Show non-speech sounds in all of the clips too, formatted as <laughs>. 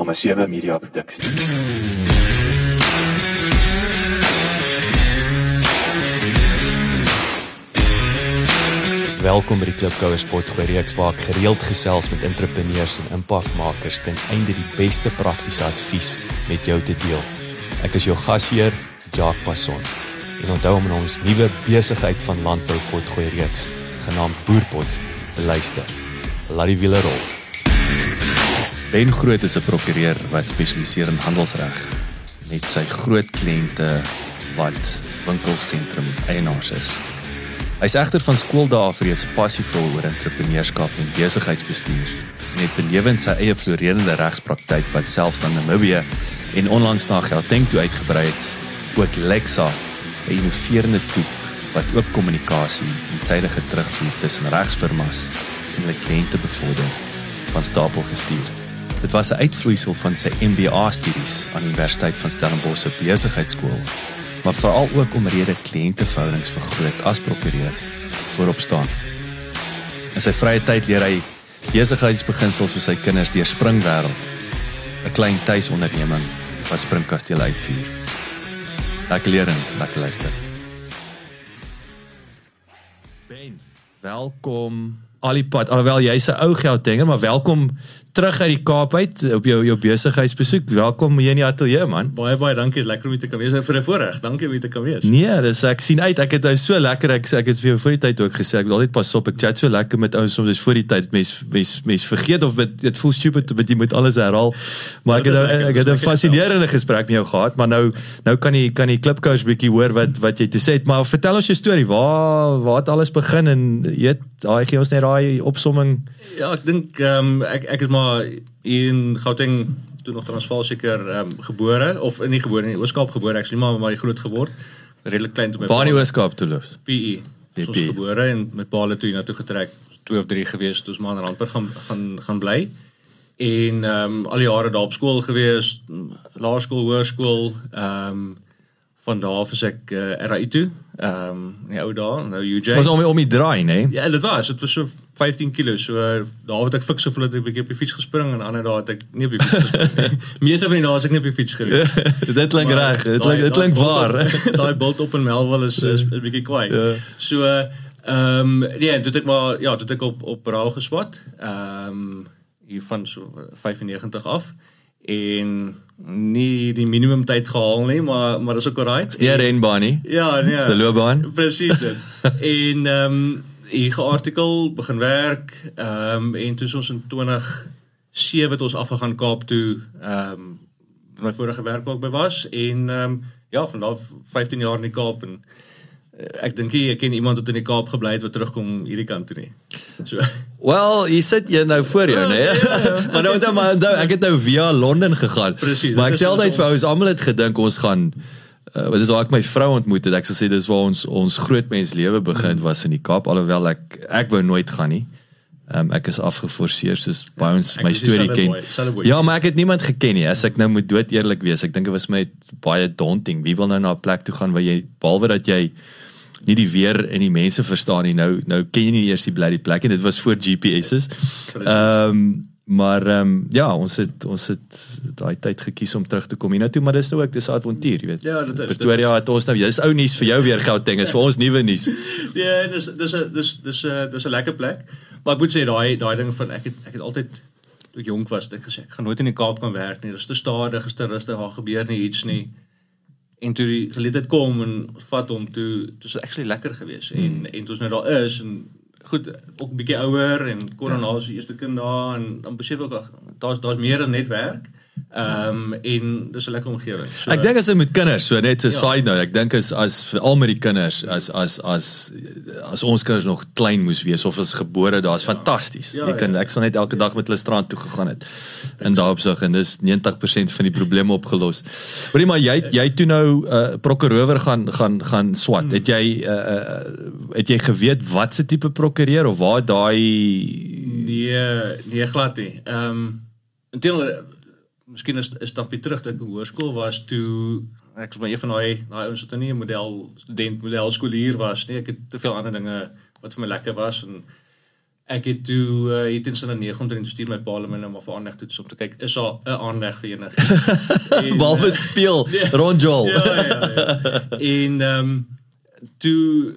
Nommer 7 Media Produksie. Welkom by die Klipkouer Sportgooi reeks waar ek gereeld gesels met entrepreneurs en impakmakers ten einde die beste praktiese advies met jou te deel. Ek is jou gasheer, Jacques Passon. En onthou om ons nuwe besigheid van landbou potgooi reeks genaamd Boerpot te luister. Laat die wiele rol. Ben Groot is 'n prokureur wat spesialiseer in handelsreg met sy groot kliënte wat winkelsentrum eienaars is. Hy's egter van skooldae af reeds passievol oor entrepreneurskap en besigheidsbestuur en het benewens sy eie floreerende regspraktyk wat selfs na Namibië en onlangs na Gauteng toe uitgebrei het, ook Lexa, 'n innoverende toep wat oop kommunikasie en tydige terugvoer tussen regsfirmas en hulle kliënte bevorder, van stapel gestuur. Dit was 'n uitvloeisel van sy MBA-studies aan die Universiteit van Stellenbosch se besigheidskool maar veral ook omrede kliënteverhoudings vergroot as prokureur voorop staan. In sy vrye tyd leer hy besigheidsbeginsels vir sy kinders deur Springwêreld, 'n klein tuisonderneming wat Springkasteel uitvier. Lekker leer en lekker luister. Ben, welkom Alipad. Alhoewel jy's 'n ou Gautenger, maar welkom terug uit die Kaap uit op jou jou besigheidsbesoek. Welkom hier in die ateljee man. Baie baie dankie, lekker om hier te kan wees vir 'n voorreg. Dankie om hier te kan wees. Nee, dis ek sien uit. Ek het nou so lekker ek ek het vir jou voor die tyd ook gesê ek wil altyd pas op. Ek chat so lekker met ouens soms dis voor die tyd mens mens mens vergeet of dit dit voel stupid want jy moet alles herhaal. Maar ek het nou, ek het 'n fascinerende gesprek met jou gehad, maar nou nou kan jy kan die klipkous bietjie hoor wat wat jy te sê het, maar vertel ons jou storie. Waar waar het alles begin en jy weet, daai gee ons net daai opsomming. Ja, ek dink ehm um, ek ek is maar in Gauteng toe nog Transvaal seker um, gebore of nie gebore nie, Ooskaap gebore. Ek nie maar maar groot geword. Redelik klein toe my in Ooskaap toe loop. PE. Ons was gebore en met Paul toe hiernatoe getrek, 2 of 3 gewees toe ons maar in Randburg gaan gaan gaan bly. En ehm um, al die jare daar op skool gewees, laerskool, hoërskool, ehm um, van daar af is ek uh, RAI toe. Ehm um, die ou dae, nou UJ. Was om om die draai, né? Ja, dit was. Dit was so 15 kg. So uh, daar het ek fiks gevoel dat ek 'n bietjie op die fiets gespring en ander dae het ek nie op die fiets gespring nie. <laughs> Meeste van die dae is ek nie op die fiets gewees. <laughs> dit klink reg. Dit klink dit klink waar. <laughs> Daai bult op in Melville is 'n bietjie kwaai. Ja. So ehm um, nee, toe het ek maar ja, toe het ek op op Raal geswat. Ehm um, hier van so 95 af en nie die minimum tyd gehaal nie, maar maar dis ook alright. Die renbaan nie. Ja, nee. Se loopbaan. Presies dit. <laughs> en ehm um, hier geartikel begin werk ehm um, en toe ons in 2007 het ons afgegaan Kaap toe ehm um, my vorige werk waar ek by was en ehm um, ja, van daar 15 jaar in die Kaap en uh, ek dink jy ken iemand wat in die Kaap gebly het wat terugkom hierdie kant toe nie. So Wel, jy sit jy nou voor jou, <laughs> né? <laughs> maar nou dan maar onthou, ek het nou via Londen gegaan. Precies, maar ek sê altyd ons- vir ouens, almal het gedink ons gaan uh, wat is waar ek my vrou ontmoet het. Ek sou sê dis waar ons ons groot mens lewe begin was in die Kaap alhoewel ek ek wou nooit gaan nie. Um, ek is afgeforceer soos by ons ek my storie ken. boy. Ja, maar ek het niemand geken nie. As ek nou moet dood eerlik wees, ek dink dit was my baie daunting. Wie wil nou na 'n plek toe gaan waar jy behalwe dat jy nie die weer en die mense verstaan nie. Nou nou ken jy nie eers die die plek en dit was voor GPS's. Ehm maar ehm um, ja, ons het ons het daai tyd gekies om terug te kom hiernatoe, maar dis nou ook dis 'n avontuur, jy weet. Ja, dit is, Pretoria het ons nou, dis ou nuus vir jou weer Gauteng, is vir ons nuwe nuus. Ja, <laughs> dis dis 'n dis dis 'n dis 'n lekker plek. Maar ek moet sê daai daai ding van ek het ek het altyd toe ek jonk was, ek gesê ek gaan nooit in die Kaap kan werk nie. Dit is te stadig, is te rustig, daar gebeur nie iets nie. En toe die geleentheid kom en vat hom toe, dit was actually lekker geweest en Hmm. en toe ons nou daar is en goed, ook 'n bietjie ouer en korona is die eerste kind daar en dan besef ek daar's daar's meer as net werk. Ehm um, en dis 'n lekker omgewing. So, Ek dink as jy met kinders, so net 'n Ja. side note, ek dink as as veral met die kinders, as as as as ons kinders nog klein moes wees of as gebore, daar's fantasties. Ja, Jy kan ja. ek sal net elke dag met hulle strand toe gegaan het. In daardie opsig en dis 90% van die probleme opgelos. Hoorie maar jy jy toe nou uh, prokureur gaan gaan gaan swat. Hmm. Het jy uh, het jy geweet wat se tipe prokureur of waar daai Nee, nee glad nie. Ehm um, intendeel miskien is 'n stapie terug dat ek in hoërskool was toe ek was maar een van daai daai ouens wat nie 'n model student model skoolier was nie. Ek het te veel ander dinge wat vir my lekker was en ek het toe uh, het in sinne 9 omtrent gestuur my pa hulle my nou maar vir aanleg toets om te kyk is daar 'n aanleg vir enige <laughs> Behalwe speel <laughs> Ron Joel. ja, ja, ja. En ehm um, toe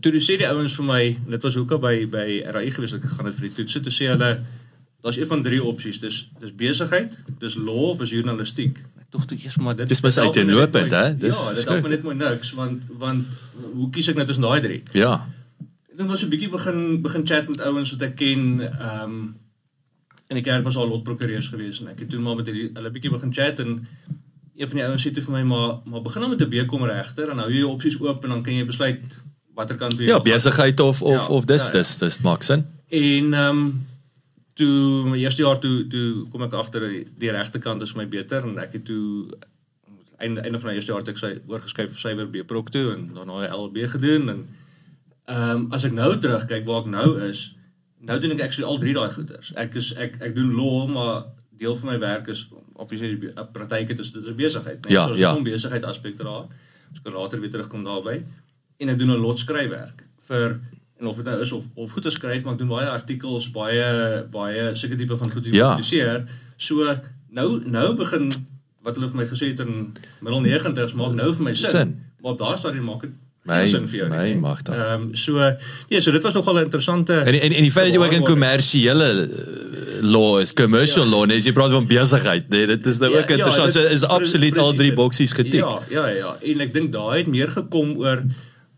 toe toe sê die ouens vir my, dit was hoekom by by RAI gewees ek gegaan het vir die toets, toe sê hulle daar's een van drie opsies. Dis dis besigheid, dis law of is journalistiek. Ek dog toe eers maar dit Dis mos help my net uiteenlopend, mooi- hè? Dis Ja, dit help my net mooi niks want want hoe kies ek nou tussen daai drie? Ja. Ek dink ons 'n bietjie begin begin chat met ouens wat ek ken. Ehm um, in die kerk was al lot prokureurs gewees en ek het toe maar met hulle bietjie begin chat en een van die ouens sê toe vir my maar maar begin dan met 'n BCom regter en hou jy jou opsies oop en dan kan jy besluit watter kant jy Ja, besigheid of of Ja, of dis ja, ja. dis dis maak sin. En ehm um, toe my eerste jaar toe toe kom ek agter die, die regterkant is my beter en ek het toe einde einde van my eerste jaar het ek sy oorgeskryf vir sywer B Prok toe en daarna LB gedoen en ehm um, as ek nou terugkyk waar ek nou is, nou doen ek actually al drie daai goeders. Ek is ek ek doen law maar deel van my werk is obviously be- praktyk dit is dit is besigheid, né? Ja, so, ja. kom besigheid aspekte daar. Ons kan later weer terugkom daarby. En ek doen 'n lot skryfwerk vir en of dit nou is of of goed te skryf, maar ek doen baie artikels, baie baie sulke tipe van goed wat Ja. publiseer. So nou nou begin wat hulle vir my gesê het in middel 90s maak nou vir my sin. Sin. Maar op daardie stadium maak dit My- sin vir jou my nie. magtig. Ehm um, so ja, so dit was nogal 'n interessante En en en die feit dat jy ook in kommersiële eh, law is, commercial Ja. law, nee, jy praat van besigheid. Nee, dit is nou ook interessant. So dit- is absoluut al presies drie boksies getik. Ja, ja, ja. En ek dink daai het meer gekom oor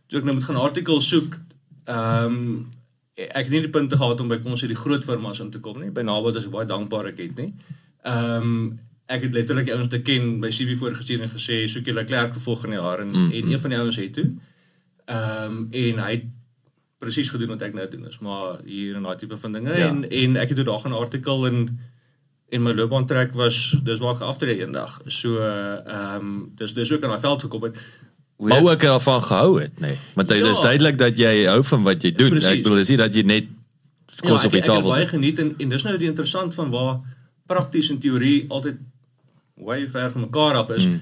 toe ek nou moet gaan artikels soek. Ehm um, ek het nie die punte gehad om by kom sê die groot firmas in te kom nie. By Nabot is ek baie dankbaar ek het nie. Ehm um, ek het letterlik ouens te ken by CV voorgestuur en gesê soek julle klerk vir volgende jaar en mm, en een van die ouens het toe. Ehm um, en hy het presies gedoen wat ek nou doen is maar hier en daai tipe van dinge Ja. en en ek het toe daar gaan 'n artikel in en my loopbaan trek was dis waar ek aftree eendag. So ehm um, dis dis ook aan daai veld gekom het. Hoe Maar ook daarvan gehou het, nee. Want dit is Ja. duidelik dat jy hou van wat jy doen. Precies. Ek bedoel dis nie dat jy net kos ja, op die ek, ek het tafel baie sit. geniet en en dis nou die interessant van waar prakties en teorie altyd way ver van mekaar af is. Mm.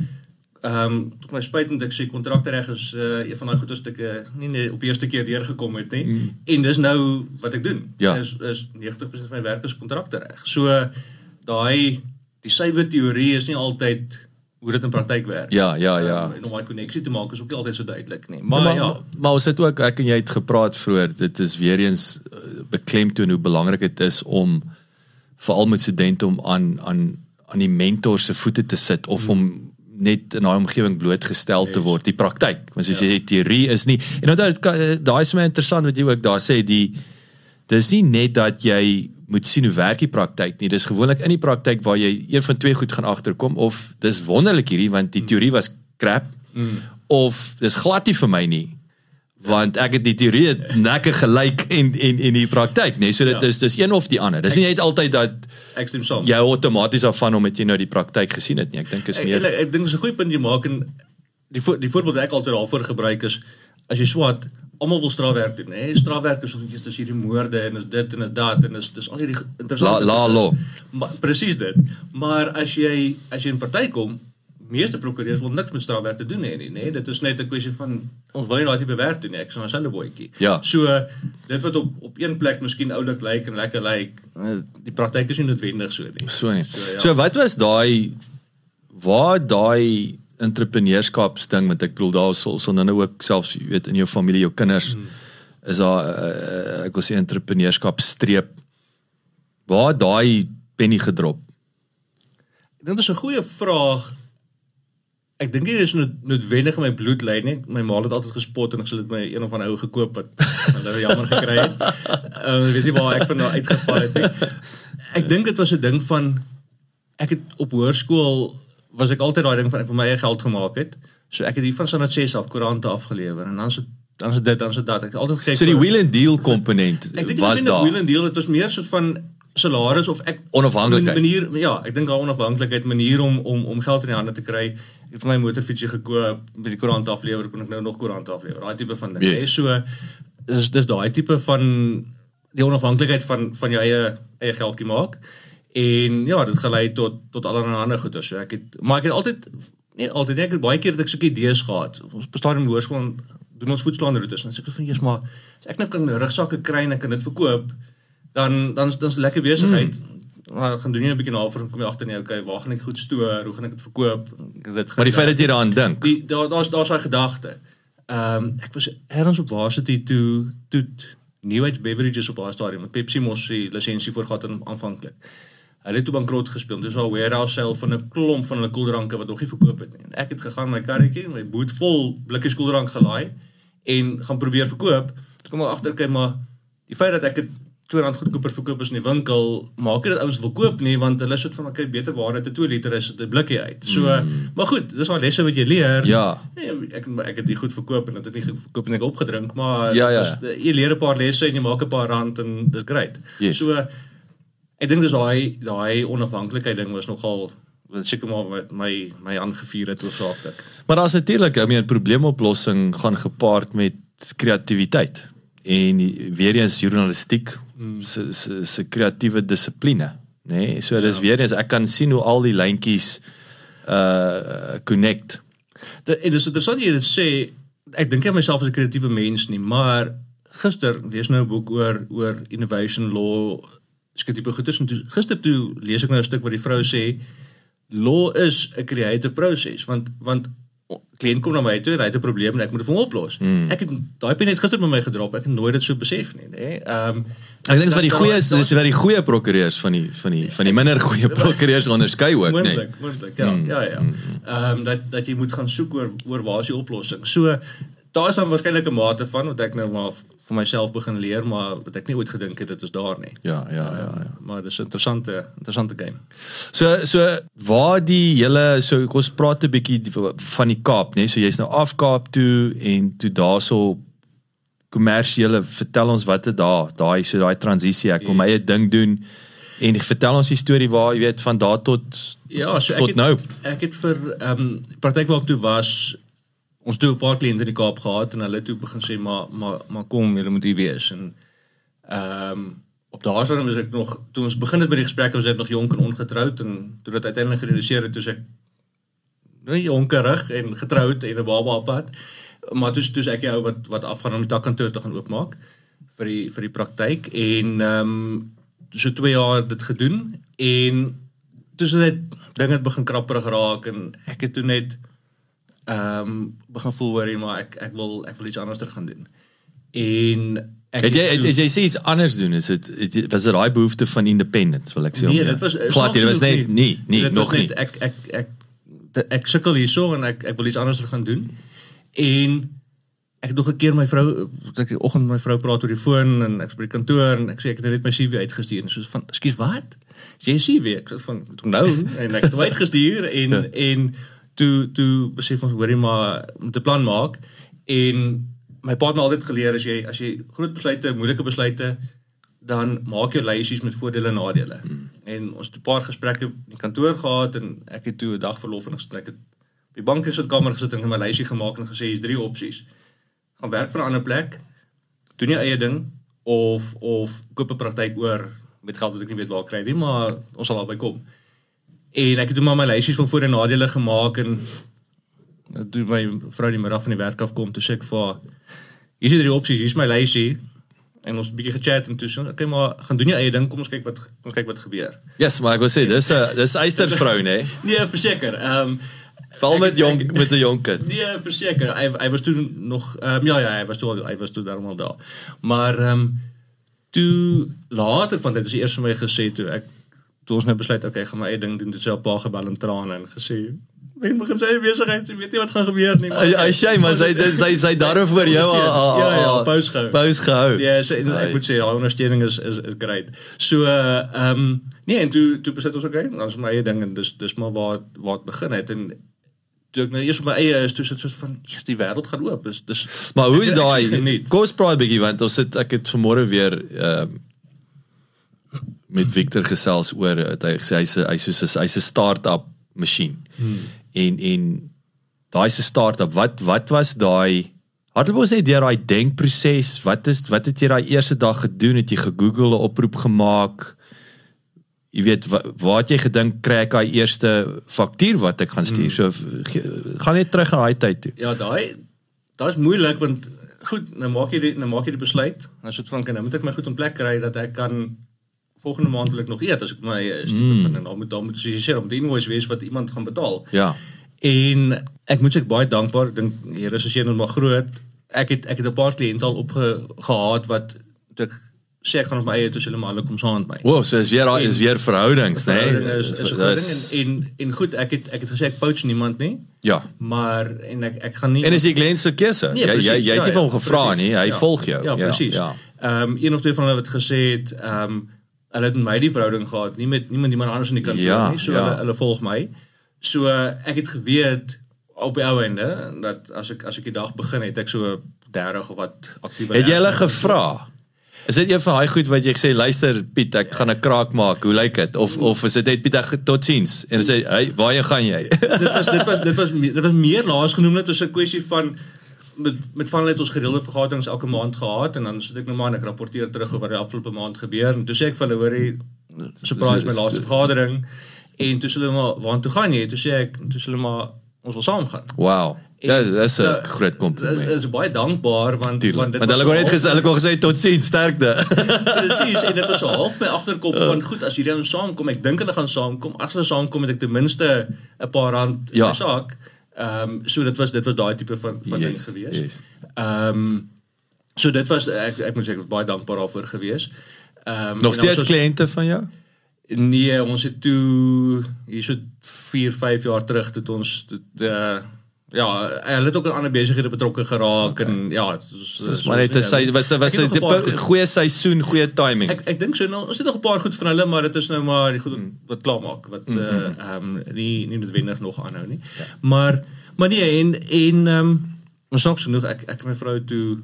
Ehm um, tot my spyt moet ek sê kontraktereg is uh, een van daai goeie stukke nie net op die eerste keer deurgekom het nie. Mm. En dis nou wat ek doen. Ja. Is is 90% van my werk is kontraktereg. So daai die suiwer teorie is nie altyd hoe dit in praktyk werk. Ja, ja, ja. Um, en om daai koneksie te maak is ook nie altyd so duidelik nie. Maar Maar ja, ja, maar, maar ons het ook ek en jy het gepraat vroeër. Dit is weer eens uh, beklemtoon hoe belangrik dit is om veral met studente om aan aan aan die mentor se voete te sit of om net in daai omgewing blootgestel te word, die praktyk. Want soos jy sê teorie is nie en onthou eh, daai is my interessant wat jy ook daar sê die dis nie net dat jy moet sien hoe werk die praktyk nie. Dis gewoonlik in die praktyk waar jy een van twee goed gaan agterkom of dis wonderlik hierdie want die teorie was crap mm. of dis glad nie vir my nie want ek het die teorie nekke gelyk en en en die praktyk nê so dit Ja. is dis een of die ander dis nie net altyd dat ek stem saam. jy outomaties afvan omdat jy nou die praktyk gesien het nie ek dink is Ek, meer ek, ek dink dis 'n goeie punt jy maak en die voor, die voorbeeld wat ek altyd daarvoor gebruik is as jy swat almal wil strafwerk doen hè. Strafwerk is of dis hierdie moorde en is dit en is dat en is dis al hierdie ge- la interessante la law. Maar presies dit. Maar as jy as jy in party kom meeste prokureurs wil niks met strafwerk te doen hê nie nê dit is net 'n kwessie van ons wil nie daai tipe werk doen nie. Ek is 'n selfe boetjie Ja. so dit wat op op een plek miskien oulik lyk en lekker lyk eh, die praktyk is nie noodwendig so nie. so nie. So, ja. so wat was daai waar daai entrepreneurskapsding wat ek bedoel daar sal sal nou ook selfs jy weet in jou familie jou kinders Hmm. is daar uh, ek wil sê entrepreneurskap streep waar daai penny gedrop Ek dit is 'n goeie vraag. Ek dink nie dis nood, noodwendig in my bloed lê nie. My ma het altyd gespot en gesê dit my een of ander ou gekoop het. <laughs> Hulle jammer gekry het. Ehm uh, weet jy waar ek van nou uitgeval het nie. Ek dink dit was 'n ding van ek het op hoërskool was ek altyd daai ding van ek vir my eie geld gemaak het. So ek het hier van Sanat 6 af koerante afgelewer en dan so dan is dit dan dit dat ek het altyd gekyk so die wheel and deal komponent was daar wheel and deal dit was meer soort van salaris of ek Onafhanklikheid. manier ja ek dink daar onafhanklikheid manier om om om geld in die hande te kry ek het vir my motorfietsie gekoop met die koerant aflewer kon ek nou nog koerant aflewer daai tipe van ding Yes. so dis dis daai tipe van die onafhanklikheid van van jou eie eie geldjie maak en ja dit gelei tot tot allerlei ander goeie so ek het maar ek het altyd nee altyd ek het baie keer dat ek sulke idees gehad ons bestaan in hoërskool doen ons voetslaande roetes en ek sê van eers maar as ek nou kan rugsakke kry en ek kan dit verkoop, dan dan dan is lekker besigheid. Mm. Maar gaan doen jy 'n bietjie navorsing kom jy agter nee, okay, waar gaan ek goed stoor, hoe gaan ek dit verkoop? Ek dit Maar die feit dat jy daaraan dink. die daar daar's daar's daai gedagte. Ehm um, ek was ergens op varsity toe toe New Age Beverages op daai stadium met Pepsi mos die lisensie voor gehad aan aanvanklik. Hulle het toe bankrot gespeel. Dis al warehouse sale van 'n klomp van hulle koeldranke wat nog nie verkoop het nie. En ek het gegaan my karretjie, my boot vol blikkies koeldrank gelaai en gaan probeer verkoop. Toe kom ek agter kyk maar die feit dat ek dit R2 goedkoper verkoop as in die winkel, maak dit dat ouens wil koop nie want hulle sit van okay beter waarde te 2 liter is 'n blikkie uit. So, mm. maar goed, dis maar lesse wat jy leer. Ja. Nee, ek ek het dit goed verkoop en dit het nie verkoop en ek opgedrink, maar Ja, ja. dis- jy leer 'n paar lesse en jy maak 'n paar rand en dis great. Yes. So ek dink dis daai daai onafhanklikheid ding was nogal wat seker maar wat my my aangevuur het oorsaaklik. Maar daar's natuurlik, I mean, probleemoplossing gaan gepaard met kreatiwiteit en weer eens journalistiek se se se kreatiewe dissipline, nê? Nee? So dis weer eens ek kan sien hoe al die lyntjies uh connect. Dit en dis interessant jy dit sê ek dink aan myself as 'n kreatiewe mens nie, maar gister lees nou 'n boek oor oor innovation law sketipe goeders en toe, gister toe lees ek nou 'n stuk waar die vrou sê law is 'n creative proses want want kliënt kom na my toe en hy het 'n probleem en ek moet dit vir hom oplos. Mm. Ek het daai pen net gister met my gedrop. Ek het nooit dit so besef nie, nê. Ehm Ek dink dis wat die goeie is, dis wat die goeie prokureurs van die van die van die minder goeie prokureurs onderskei ook, nê. Nee. Moontlik, moontlik. Ja, ja, ja. Ehm dat dat jy moet gaan soek oor oor waar is die oplossing. So daar is dan waarskynlik 'n mate van wat ek nou maar vir myself begin leer, maar wat ek nie ooit gedink het dit is daar nie. Ja, ja, ja, ja. Maar dis 'n interessante interessante game. So so waar die hele so ons praat 'n bietjie van die Kaap, nê? Nee? So jy's nou af Kaap toe en toe daarso kommersiële vertel ons wat het daar, daai so daai transisie ek wil my eie ding doen en vertel ons die storie waar jy weet van daar tot Ja, so ek tot het, nou. Ek het vir ehm um, praktyk waar ek toe was ons toe 'n paar kliënte in die Kaap gehad en hulle toe begin sê maar maar maar kom, julle moet hier wees en ehm um, op daardie was ek nog toe ons begin het met die gesprek was ek nog jonk en ongetroud en toe dit uiteindelik gerealiseer het toe ek nou jonkerig en getroud en 'n baba op pad. Maar toe toe ek die ou wat wat afgaan om die takkantoor te gaan oopmaak vir die vir die praktyk en ehm um, so 2 jaar dit gedoen en toe so net dinge het begin krapperig raak en ek het toe net ehm um, begin voel hoorie maar ek ek wil ek wil iets anders ter gaan doen. En ek Het jy het, het jy sê iets anders doen is dit was dit daai behoefte van independence wil ek sê Nee, om- dit was glad hier, dit was net nee, nee, dit nog nie. ek ek ek ek, ek sukkel hierso en ek ek wil iets anders gaan doen. En ek het nog 'n keer my vrou ek die oggend met my vrou praat oor die foon en ek by die kantoor en ek sê ek het nou net my CV uitgestuur en soos van ekskuus wat? Jy CV ek sê van "Toe nou en ek het hom uitgestuur en Ja. en toe toe besef ons hoorie maar moet 'n plan maak en my pa het my altyd geleer as jy as jy groot besluite, moeilike besluite dan maak jou lysies met voordele en nadele. Hmm. En ons het 'n paar gesprekke in die kantoor gehad en ek het toe 'n dag verlof en ek het op die bank in die kamer gesit en my lysie gemaak en gesê hier's drie opsies. Gaan werk vir 'n ander plek, doen jou eie ding of of koop 'n praktyk oor met geld wat ek nie weet waar kry nie, maar ons sal albei kom. En ek het toe maar my lysies van voor en nadele gemaak en toe my vrou die middag van die werk af kom, toe sê ek vir haar hier is die opsies, hier is my lysie en ons 'n bietjie gechat en toe sê okay maar gaan doen jou eie ding kom ons kyk wat kom ons kyk wat gebeur. Yes, maar ek wil sê dis 'n dis eister vrou, nê? <laughs> Nee, verseker. Ehm um, Val met jong met 'n jong kind. nee, verseker. Hy hy was toe nog ehm um, ja ja, hy was toe hy was toe daarmal daar. Maar ehm um, toe later van dit is eers vir my gesê toe ek toe ons nou besluit okay, gaan my eie ding doen, toe sê 'n pa gebel in trane en gesê Wen begin sy besigheid, jy weet nie wat gaan gebeur nie. Hy hy sê maar sy dit- sy sy daaroor vir jou al- al- Ja ja, al- pause gehou. Pause gehou. Ja, yes, ek moet sê daai ondersteuning is is is great. So ehm um, nee, en toe toe besluit ons okay, is my eie ding en dis dis maar waar het- waar dit begin het en toe ek nou eers op my eie is toe sit soos van eers die wêreld gaan oop. Dis dis Maar hoe is daai. Kom ons praat 'n bietjie want ons sit ek het vanmôre weer ehm met Victor gesels oor het hy gesê hy's hy's soos hy's 'n start-up masjien. Hmm. En en daai se start-up wat wat was daai Hardloop ons net deur daai denkproses. Wat is wat het jy daai eerste dag gedoen? Het jy gegoogel 'n oproep gemaak? Jy weet wa, waar het jy gedink kry ek daai eerste faktuur wat ek gaan stuur? Hmm. So ge- gaan net terug na daai tyd toe. Ja, daai Daar's moeilik want goed, nou maak jy die nou maak jy die besluit. Nou soet van kan nou moet ek my goed in plek kry dat ek kan volgende maand wil ek nog eet as ek my is mm. en dan moet dan moet soos jy sê, om die invoice wees wat iemand gaan betaal. Ja. En ek moet sê ek baie dankbaar dink Here is seën maar groot. Ek het ek het 'n paar kliënte al opgehad wat toe ek sê ek gaan op my eie toe hulle maar hulle kom saam met my. Wow, so is weer is weer verhoudings, né? Nee, is is 'n goeie ding en, en en goed, ek het ek het gesê ek poach niemand nie, Ja. maar en ek ek gaan nie En is die Glenn se keuse? Nee, jy jy jy het ja, nie vir hom ja, gevra nie, hy ja. volg jou. Ja, presies. Ja. Ehm een of twee van hulle het gesê het ehm um, hulle het met my die verhouding gehad, nie met niemand iemand anders in die kantoor Ja, nie. So ja. hulle hulle volg my. So ek het geweet op die ou einde dat as ek as ek die dag begin het ek so 30 of wat aktiewe Het jy hulle gevra? Is dit een van daai goed wat jy sê luister Piet, ek gaan 'n kraak maak. Hoe lyk dit? Of of is dit net Piet, ek- totsiens? En sê hy, "Waarheen gaan jy?" dit was dit was dit was dit was meer laas genoem net as 'n kwessie van met met van hulle het ons gereelde vergaderings elke maand gehad en dan sit ek nou maar en ek rapporteer terug oor wat die afgelope maand gebeur en toe sê ek vir hulle hoorie surprise my laaste vergadering en toe sê hulle maar waartoe gaan jy toe sê ek toe sê hulle maar ons wil saam gaan Wow. Dis dis 'n Ja, groot kompliment. is baie dankbaar want Tuurlijk. dit Want hulle kon net gesê hulle kon gesê totsiens, sterkte. <laughs> Presies en dit was so half my agterkop van goed as hierdie ouens saamkom ek dink hulle gaan saamkom as hulle saamkom het ek ten minste 'n paar rand in Ja. my sak. Ehm um, so dit was dit was daai tipe van van ding Yes, gewees. yes. Ehm so dit was ek ek moet sê ek was baie dankbaar daarvoor gewees. Ehm um, Nog steeds kliënte van jou? Nee, ons het toe hier so 4, 5 jaar terug het ons toe uh, ja, hulle het ook aan ander besighede betrokke geraak okay. en ja, Dis maar net 'n sy was was 'n goeie seisoen, goeie timing. Ek ek dink so nou ons het nog 'n paar goed van hulle maar dit is nou maar die goed wat, wat klaar maak wat eh, ehm um, nie nie noodwendig nog aanhou nie. Ja. Maar maar nee en en ehm um, ons nog genoeg ek ek my vrou toe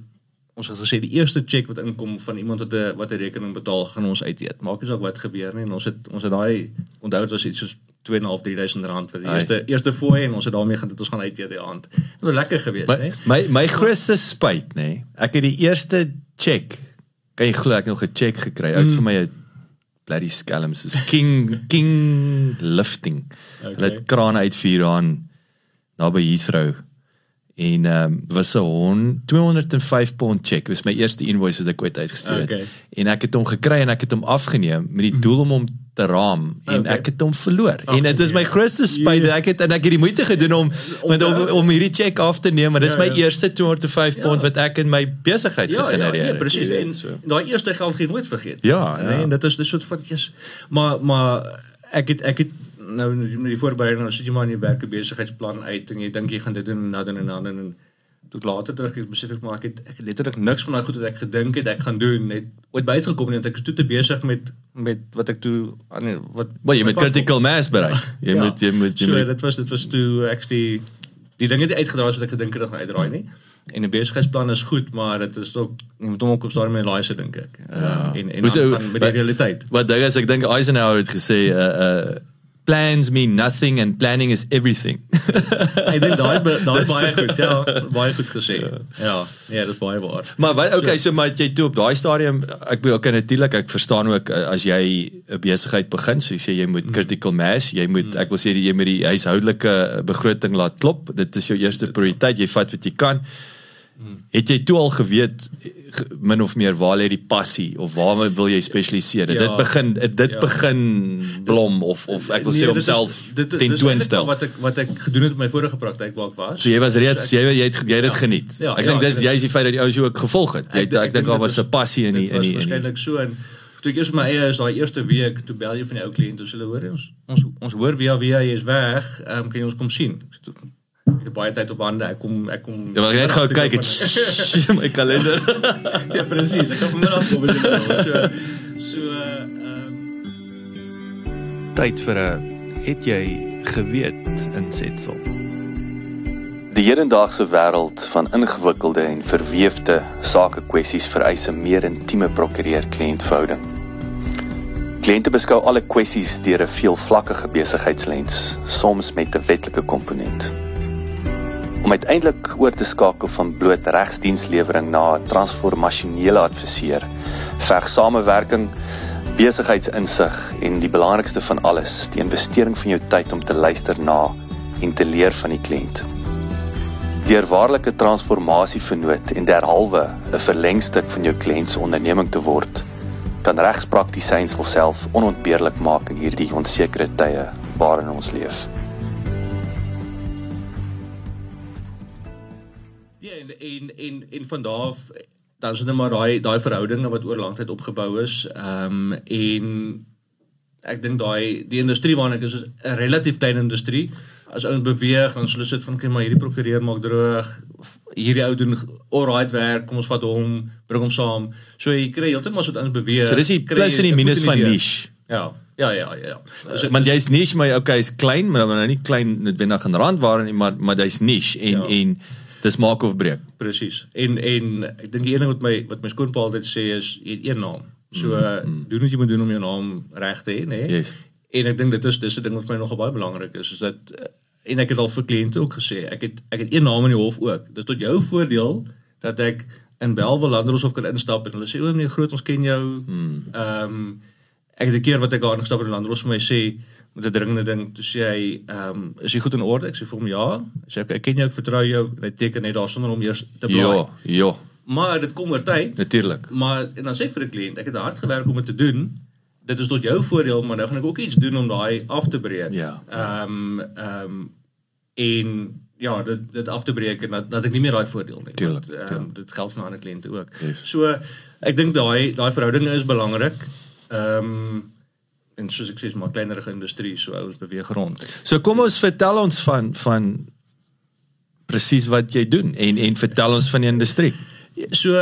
ons het gesê die eerste cheque wat inkom van iemand wat 'n wat 'n rekening betaal gaan ons uit eet. Maak nie saak wat gebeur nie en ons het ons het daai onthou dit was iets soos 2.5 3000 rand vir die eerste eerste fooi en ons het daarmee gaan dit ons gaan uit eet die aand. Dit was lekker geweest, My né? my my grootste spyt, nê. Nee, ek het die eerste check. Kan jy glo ek het nog 'n check gekry uit vir my 'n bloody skelm soos King King lifting. Okay. Hulle het krane uit vuur aan naby Heathrow. En ehm um, was 'n hon 205 pond check. Dit was my eerste invoice wat ek ooit uitgestuur het. Okay. En ek het hom gekry en ek het hom afgeneem met die doel om hom te raam en Okay. ek het hom verloor. en dit is my nee. grootste spyt. Ek het en ek het die moeite gedoen om om om, om hierdie check af te neem, maar dis Ja, my ja. eerste 205 Ja. pond wat ek in my besigheid Ja, ja, gegenereer ja, het. presies. Jy weet, En so. daai eerste geld geen nooit vergeet. Ja, ja. Nee, en dit is dis soort van yes. Maar maar ek het ek het nou met die voorbereiding nou sit jy maar in die werk 'n besigheidsplan uit en jy dink jy gaan dit doen en dat doen en dan en, en toe ek later terug ek besef ek maar ek het ek het letterlik niks van daai goed wat ek gedink het ek gaan doen net ooit bygekom want ek is toe te besig met met wat ek toe aan wat Maar jy wat- critical mass bereik. <laughs> Jy Ja. moet jy moet jy so, moet dit was dit was toe ek die dinge het uitgedraai wat ek gedink het ek gaan uitdraai nie. En 'n besigheidsplan is goed, maar dit is ook jy moet hom ook op stadium mee laai se dink ek. Ja. En en so- met die realiteit. Wat ding is ek dink Eisenhower het gesê uh uh plans mean nothing and planning is everything. <laughs> Ek dink daai daai <laughs> baie goed. Ja, baie goed gesê. Ja, nee, dit is baie waar. Maar wat okay, so maar jy toe op daai stadium ek bedoel okay natuurlik ek verstaan ook uh, as jy 'n besigheid begin, so jy sê jy moet critical mass, jy moet ek wil sê jy moet die huishoudelike begroting laat klop. Dit is jou eerste prioriteit. Jy vat wat jy kan. Het jy toe al geweet ge- min of meer waar lê die passie of waar wil jy spesialiseer? Ja, dit begin dit Ja. begin blom of of ek wil Nee, sê homself tentoonstel. Wat ek wat ek gedoen het op my vorige praktyk waar ek was. So jy was reeds jy jy het jy het dit Ja. geniet. Ja, ek ja, dink dis ek- jy is die feit dat ouens jou ook gevolg het. Jy ek, ek dink daar was 'n passie in die in die waarskynlik so en toe ek eers my eie is daai eerste week toe bel jy van die ou kliënt toe sê hulle hoor ons ons ons hoor via via jy is weg, um, kan jy ons kom sien. Ek sê ek het baie tyd op hande. Ek kom ek kom Ja, maar jy het gou kyk van- <laughs> my kalender. <laughs> ja presies. Ek kan vanmiddag kom as jy wil. So so ehm Tyd vir 'n het jy geweet insetsel. Die hedendaagse wêreld van ingewikkelde en verweefde sakekwessies vereis 'n meer intieme prokureur-kliëntverhouding. Kliënte beskou alle kwessies deur 'n veelvlakkige besigheidslens, soms met 'n wetlike komponent. Om uiteindelik oor te skakel van bloot regsdienslewering na 'n transformasionele adviseur, verg samewerking, besigheidsinsig en die belangrikste van alles, die investering van jou tyd om te luister na en te leer van die kliënt. Deur waarlike transformasie vernoot en derhalwe 'n verlengstuk van jou kliënt se onderneming te word, kan regspraktisyns self onontbeerlik maak in hierdie onsekere tye waarin ons leef. En en en, van daar af dan is dit net maar daai daai verhoudinge wat oor lank tyd opgebou is. Ehm um, en ek dink daai die industrie waarna ek is is 'n relatief klein industrie. As ouens beweeg, dan hulle sit van kyk maar hierdie prokureur maak droog, hierdie ou doen alright werk, kom ons vat hom, bring hom saam. So jy kry heeltemal so dat ouens beweeg. So dis die plus en die 'n minus van niche. Ja. Ja, ja, ja. ja. So, want jy's niche maar okay, is klein, maar nou nie klein noodwendig in randware nie, maar maar jy's niche en Ja. en dis maak of breek. Presies. En en ek dink die een ding wat my wat my skoonpa altyd sê is jy het een naam. So mm, doen wat jy moet doen om jou naam reg te hê, nê? Yes. En ek dink dit is dis 'n ding wat vir my nogal baie belangrik is, is dat eh, en ek het al vir kliënte ook gesê, ek het ek het een naam in die hof ook. Dit tot jou voordeel dat ek in Belwel Landdroshof kan instap en hulle sê o nee, groot ons ken jou. Ehm um, ek het 'n keer wat ek daar ingestap in Landdros vir my sê met 'n dringende ding toe sê hy ehm um, is jy goed in orde? Ek sê vir hom ja. Hy sê ek ken jou, ek vertrou jou. En hy teken net daar sonder om eers te blaai. Ja, ja, Maar dit kom oor tyd. natuurlik. Maar en dan sê ek vir 'n kliënt, ek het hard gewerk om dit te doen. Dit is tot jou voordeel, maar nou gaan ek ook iets doen om daai af te breek. Ja. Ehm ehm en ja, dit dit af te breek en dat dat ek nie meer daai voordeel nie. Tuurlik, ehm, tuurlik. dit geld vir ander kliënte ook. Yes. So ek dink daai daai verhoudinge is belangrik. Ehm en soos ek sê, is maar kleinerige industrie, so ouens beweeg rond. So kom ons vertel ons van van presies wat jy doen en en vertel ons van die industrie. So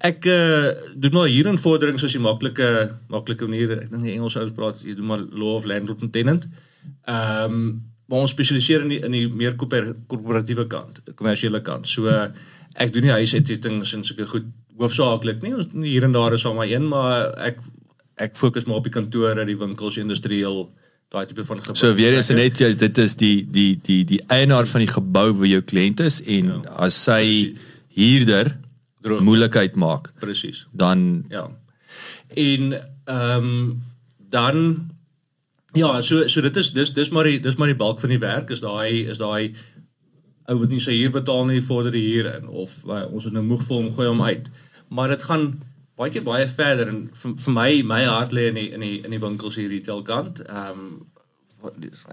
ek uh, doen maar hier in vordering soos die maklike maklike manier. Ek dink die Engels ouens praat jy doen maar law of landlord and tenant. Ehm um, maar ons spesialiseer in die, in die meer korpor- korporatiewe kant, kommersiële kant. So uh, ek doen nie huisuitsettings en sulke goed hoofsaaklik nie. Ons hier en daar is al maar een, maar ek ek fokus maar op die kantore, die winkels, industrieel daai tipe van gebou. So weer eens net jy- dit is die die die die eienaar van die gebou waar jou kliënt is en ja, as sy huurder Droog. moeilikheid maak, presies. dan Ja. En ehm dan ja, so so dit is dis dis maar die dis maar die balk van die werk is daai is daai ou wat nie sy huur betaal nie vorder die huur in of uh, ons het nou moeg vir hom gooi hom uit. Maar dit gaan baie keer baie verder en vir, vir my my hart lê in die in die in die winkels hier retail kant. Ehm um,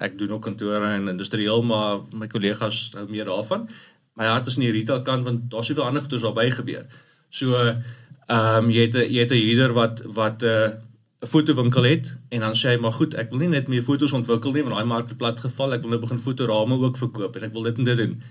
ek doen ook kantore en industrieel maar my kollegas hou meer daarvan. My hart is in die retail kant want daar's soveel ander goedes daarbey gebeur. So ehm um, jy het 'n jy het 'n huurder wat wat 'n uh, 'n fotowinkel het en dan sê hy maar goed, ek wil nie net meer foto's ontwikkel nie want daai mark het plat geval. Ek wil nou begin fotorame ook verkoop en ek wil dit en dit doen.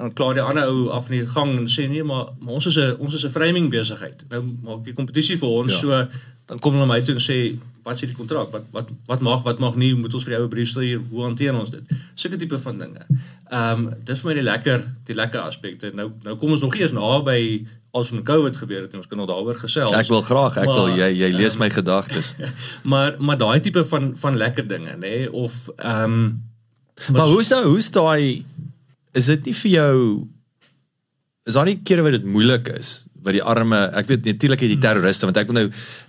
Dan klaar die ander ou af in die gang en sê nee, maar, maar ons is 'n ons is 'n framing besigheid. Nou maak jy kompetisie vir ons. Ja. So dan kom hulle na my toe en sê wat is hierdie kontrak? Wat wat wat mag wat mag nie? Moet ons vir die ou brief stuur? Hoe hanteer ons dit? Sulke tipe van dinge. Ehm um, dis vir my die lekker die lekker aspekte. Nou nou kom ons nog eers naby als van COVID gebeur het en ons kan nog daaroor gesels. ek wil graag, ek wil Maar, jy jy lees ehm, my gedagtes. <laughs> maar maar daai tipe van van lekker dinge nê nee? of ehm um, Maar hoe sou hoe's daai is dit nie vir jou is daar nie kere wat dit moeilik is wat die arme ek weet natuurlik het die terroriste want ek wil nou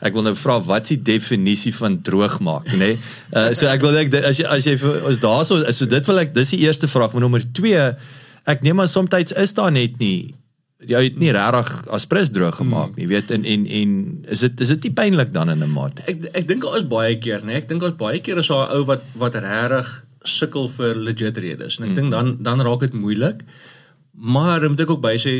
ek wil nou vra wat is die definisie van droog maak nê nee? uh, so ek wil ek as jy as jy as daarso so dit wil ek dis die eerste vraag maar nommer 2 ek neem aan soms is daar net nie jy het nie regtig aspres droog gemaak nie weet en en en is dit is dit nie pynlik dan in 'n mate ek ek dink daar is baie keer nê ek dink daar's baie keer is daar 'n ou wat wat regtig sukkel vir legit redes en ek dink dan dan raak dit moeilik maar moet ek ook by sê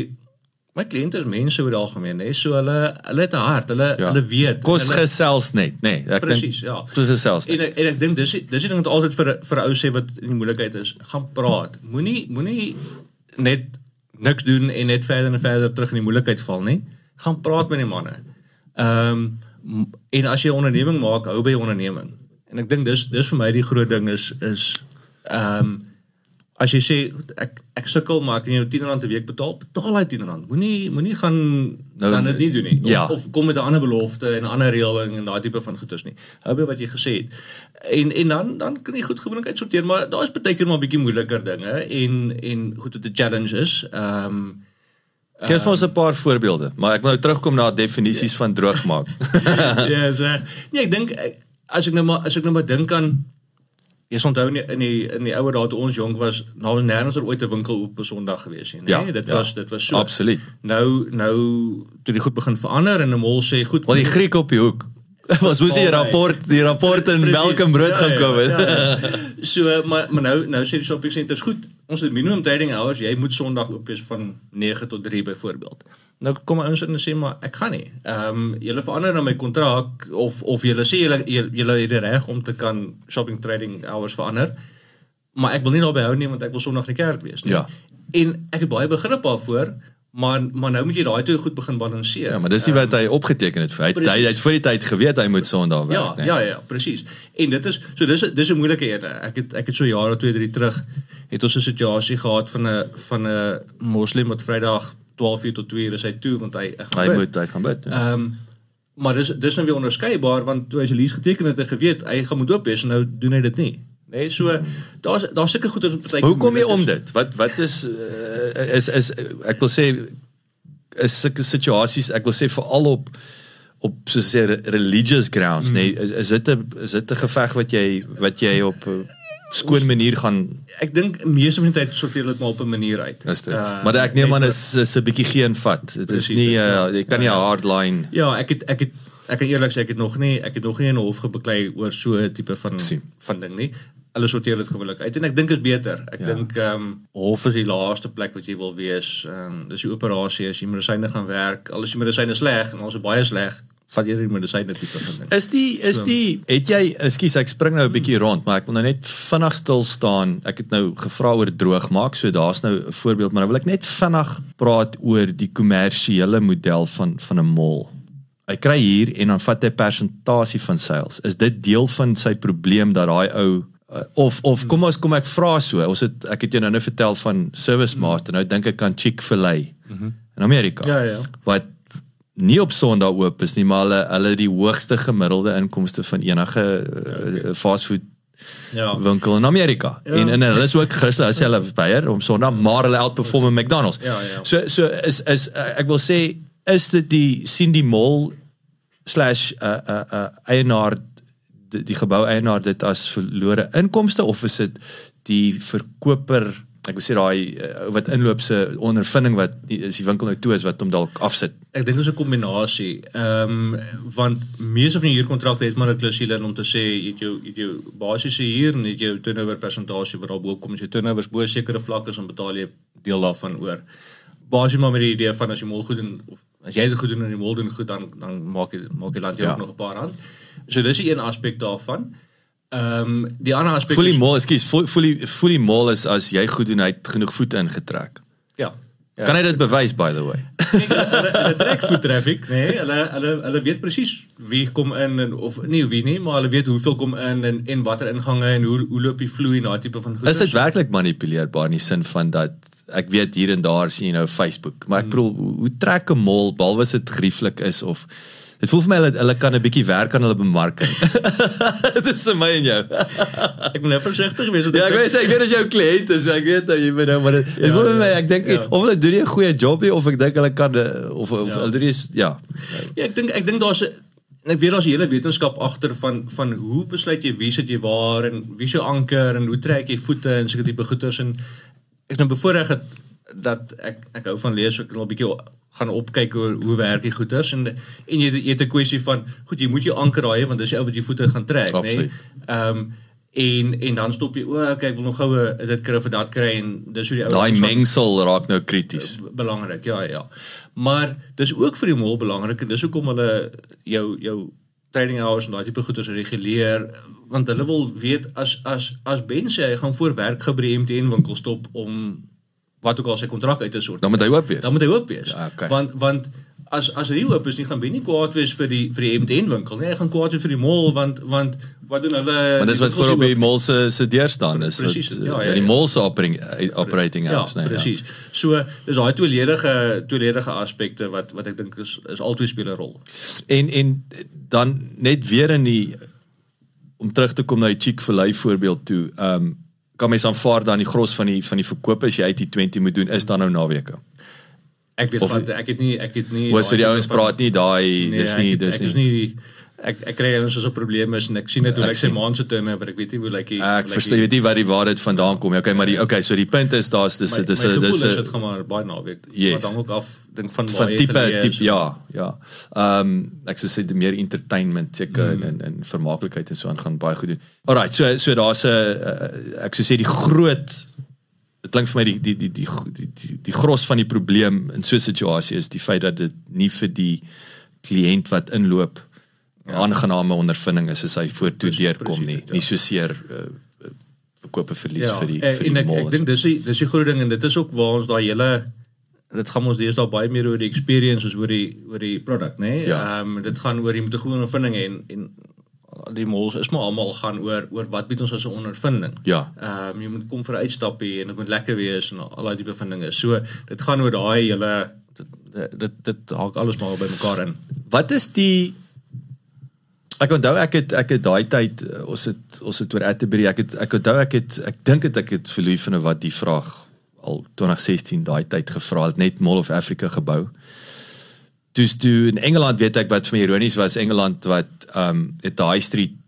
my kliënte is mense oor die algemeen nê so hulle hulle het 'n hart hulle ja. hulle weet kos hulle, gesels net nê nee, ek Presies, dink ja. kos gesels net En ek, en ek dink dis dis die ding wat altyd vir vir ou sê wat in die moeilikheid is, gaan praat. Moenie moenie net niks doen en net verder en verder terug in die moeilikheid val nie. Gaan praat met die manne. Ehm um, en as jy 'n onderneming maak, hou by onderneming. En ek dink dis dis vir my die groot ding is is ehm um, as jy sê ek ek sukkel maar ek kan jou 10 rand 'n week betaal, betaal daai 10 rand. Moenie moenie gaan Nou, dan dit nie doen nie. Of, ja. of kom met 'n ander belofte en 'n ander reëling en daai tipe van goeders nie. Hou by wat jy gesê het. En en dan dan kan jy goed gewoonlik uitsorteer, maar daar is baie keer maar 'n bietjie moeiliker dinge en en goed wat 'n challenge is. Ehm um, Gee vir ons 'n paar voorbeelde, maar ek wil nou terugkom na definisies van droog maak. <laughs> ja, so, nee, ek dink ek- as ek nou maar as ek nou maar dink aan Jy onthou in die, in die in die ouer dae toe ons jonk was, nou was nêrens er ooit 'n winkel op 'n Sondag gewees nie, nee? Ja, dit ja. was dit was so. Absoluut. Nou nou toe die goed begin verander en 'n mol sê goed, Want die Griek op die hoek <laughs> was moes die rapport die rapport in en brood Ja, gaan ja, kom het. ja, ja. <laughs> So maar maar nou nou sê die shopping centers goed. Ons het minimum trading hours. Jy moet Sondag oop wees van 9 tot 3 byvoorbeeld. Nou kom ons in en sê maar ek gaan nie. Ehm um, julle verander nou my kontrak of of julle sê julle julle het die reg om te kan shopping trading hours verander. Maar ek wil nie daarbey hou nie want ek wil Sondag in die kerk wees nie. Ja. En ek het baie begrip daarvoor, maar maar nou moet jy daai twee goed begin balanseer. Ja, maar dis nie wat hy opgeteken het. Hy het, hy, het voor die tyd geweet hy moet Sondag Ja, werk, nee. ja, ja, presies. En dit is so dis dis 'n moeilike een. Ek het ek het so jare 2 3 terug het ons 'n situasie gehad van 'n van 'n moslim wat Vrydag 12 uur tot 2 uur is hy toe want hy Hy moet hy gaan bid. Ja. Ehm um, maar dis dis nou weer onderskeibaar want toe hy sy lease geteken het, hy geweet hy gaan moet oop wees en nou doen hy dit nie. Nee, so daar's daar's sulke goeie wat partykeer Hoe kom jy om dit? Wat wat is uh, is is ek wil sê is sulke situasies ek wil sê veral op op so sê re- religious grounds mm. nee is, dit 'n is dit 'n geveg wat jy wat jy op 'n skoon manier gaan Ek dink meeste van die tyd sorteer dit maar op 'n manier uit. is dit. Uh, maar ek neem aan is is 'n bietjie geen vat. Dit is nie ja. uh, jy kan nie 'n hard line Ja, ek het ek het ek kan eerlik sê ek het nog nie ek het nog nie in 'n hof gebeklei oor so 'n tipe van sien. van ding nie. Hulle sorteer dit gewoonlik uit en ek dink is beter. Ek Ja. dink ehm um, hof is die laaste plek wat jy wil wees. Ehm um, dis die operasie as jy medisyne gaan werk. Al is die medisyne sleg en ons is baie sleg, vat jy die medisyne tipe ding. Is die is die het jy ekskuus ek spring nou 'n bietjie rond maar ek wil nou net vinnig stil staan. Ek het nou gevra oor droog maak, so daar's nou 'n voorbeeld, maar nou wil ek net vinnig praat oor die kommersiële model van van 'n mall. Hy kry hier en dan vat hy persentasie van sales. Is dit deel van sy probleem dat daai ou uh, of of kom ons kom ek vra so. Ons het ek het jou nou net vertel van Service Master. Nou dink ek aan Chick-fil-A in Amerika. Ja, ja. Wat nie op Sondag oop is nie, maar hulle hulle die hoogste gemiddelde inkomste van enige uh, fastfood Ja. winkel in Amerika. Ja. En en hulle is ook Christus as hulle beier om Sondag, maar hulle outperform McDonald's. Ja, ja. So so is is uh, ek wil sê is dit die sien die mall slash uh uh uh eienaar die, die gebou eienaar dit as verlore inkomste of is dit die verkoper ek wil sê daai uh, wat inloop se ondervinding wat die, is die winkel nou toe is wat hom dalk afsit. Ek dink dit is 'n kombinasie. Ehm want meeste van die huurkontrakte het maar 'n klousule in om te sê jy het jou jy het jou basiese huur en jy het jou turnover persentasie wat daarbo kom. As jou turnover bo 'n sekere vlak is, dan betaal jy deel daarvan oor. Basies maar met die idee van as jy mol goed doen of as jy dit goed doen en die mol doen goed dan dan maak jy maak jy land jou Ja. ook nog 'n paar rand. So dis die een aspek daarvan. Ehm die ander aspek Voel die mall, ekskuus, voel voel die voel die mall is as jy goed doen hy het genoeg voete ingetrek. ja. ja. Kan hy dit bewys by the way? Kyk, hulle hulle trek foot traffic, nê? Nee, hulle hulle hulle weet presies wie kom in en of nie wie nie, maar hulle weet hoeveel kom in en en watter ingange en hoe hoe loop die vloei en daai tipe van goed. Is dit werklik manipuleerbaar in die sin van dat ek weet hier en daar sien jy nou Facebook, maar ek bedoel hoe, hoe trek 'n mall behalwe as dit grieflik is of dit voel vir my hulle hulle kan 'n bietjie werk aan hulle bemarking. <laughs> dit is vir my en jou. Ek moet nou versigtig wees. want ja, ek weet ek weet as jou kliënt is, ek weet nou jy moet nou maar dit ja, voel vir my ek dink ja. of hulle doen 'n goeie job nie of ek dink hulle kan of of Ja. hulle nie ja. Ja, ek dink ek dink daar's 'n en ek weet daar's 'n hele wetenskap agter van van hoe besluit jy wie sit jy waar en wie is jou anker en hoe trek jy voete en sulke tipe goeters en ek nou bevoorreg het dat ek ek hou van lees ek kan al 'n bietjie gaan opkyk oor hoe werk die goeters en en jy jy het 'n kwessie van goed jy moet jou anker daai want dis die ou wat jou voete gaan trek nê. Absoluut. Ehm en en dan stop jy o, okay, ek wil nog goue dit kry vir dat kry en dis hoe die ou Daai mengsel raak nou krities. belangrik, ja ja. Maar dis ook vir die mol belangrik en dis hoekom hulle jou jou trading hours en daai tipe goeders reguleer want hulle wil weet as as as Ben sê hy gaan voor werk gou by die MTN winkel stop om wat ook al sy kontrak uit te sort. Dan moet hy oop wees. Dan moet hy oop wees. Ja, okay. Want want as as hy oop is nie gaan Ben nie kwaad wees vir die vir die MTN winkel nie. Hy gaan kwaad wees vir die mall want want wat doen hulle? Want dis wat voor op die mall se se deur staan is. Presies, ja, eh, ja, Die ja. mall se operating operating Ja, hours, nee. presies. So dis daai tweeledige tweeledige aspekte wat wat ek dink is is altyd speel 'n rol. En en dan net weer in die om terug te kom na die Chick-fil-A voorbeeld toe. Ehm um, kan mens aanvaar dan die gros van die van die verkope as jy uit die 20 moet doen is dan nou naweke. Ek weet Of- van ek het nie ek het nie Hoe so die ouens praat nie daai Nee, dis ek nie dis ek nie. is nie ek ek kry ons as 'n probleem is en ek sien dit hoe Ek lyk sy sien. maan se turnover, ek weet nie hoe lyk hy Ek verstaan jy weet nie waar die waar dit vandaan kom nie. Okay, maar die okay, so die punt is daar's dis dis dis dis is dit gaan maar baie naweek. Yes. Maar dan ook af dink van van tipe tipe en- ja, ja. Ehm um, ek sou sê meer entertainment seker mm. en en vermaaklikheid en so aan gaan baie goed doen. Alrite, so so daar's 'n uh, ek sou sê die groot dit klink vir my die die die die die die, die gros van die probleem in so 'n situasie is die feit dat dit nie vir die kliënt wat inloop ja. aangename ondervinding is as hy voortoe Presies, deurkom nie. ja. Nie so seer uh, verkope verlies ja, vir die vir en die ek, mall. ek dink dis die dis die groot ding en dit is ook waar ons daai hele dit gaan ons deesdae baie meer oor die experience as oor die oor die produk, né? Nee? Ja. Ehm um, dit gaan oor jy moet 'n goeie ondervinding hê en en die malls is maar almal gaan oor oor wat bied ons as 'n ondervinding. Ja. Ehm um, jy moet kom vir 'n uitstappie en dit moet lekker wees en al daai tipe van dinge. So dit gaan oor daai hele dit dit, dit haak alles maar by mekaar in. Wat is die Ek onthou ek het ek het daai tyd uh, ons het ons het oor Atterbury ek het ek onthou ek het ek dink dit ek het vir Louis van der Walt die vraag al 2016 daai tyd gevra het net Mall of Africa gebou. Dus toe in Engeland weet ek wat vir my ironies was Engeland wat ehm um, het daai street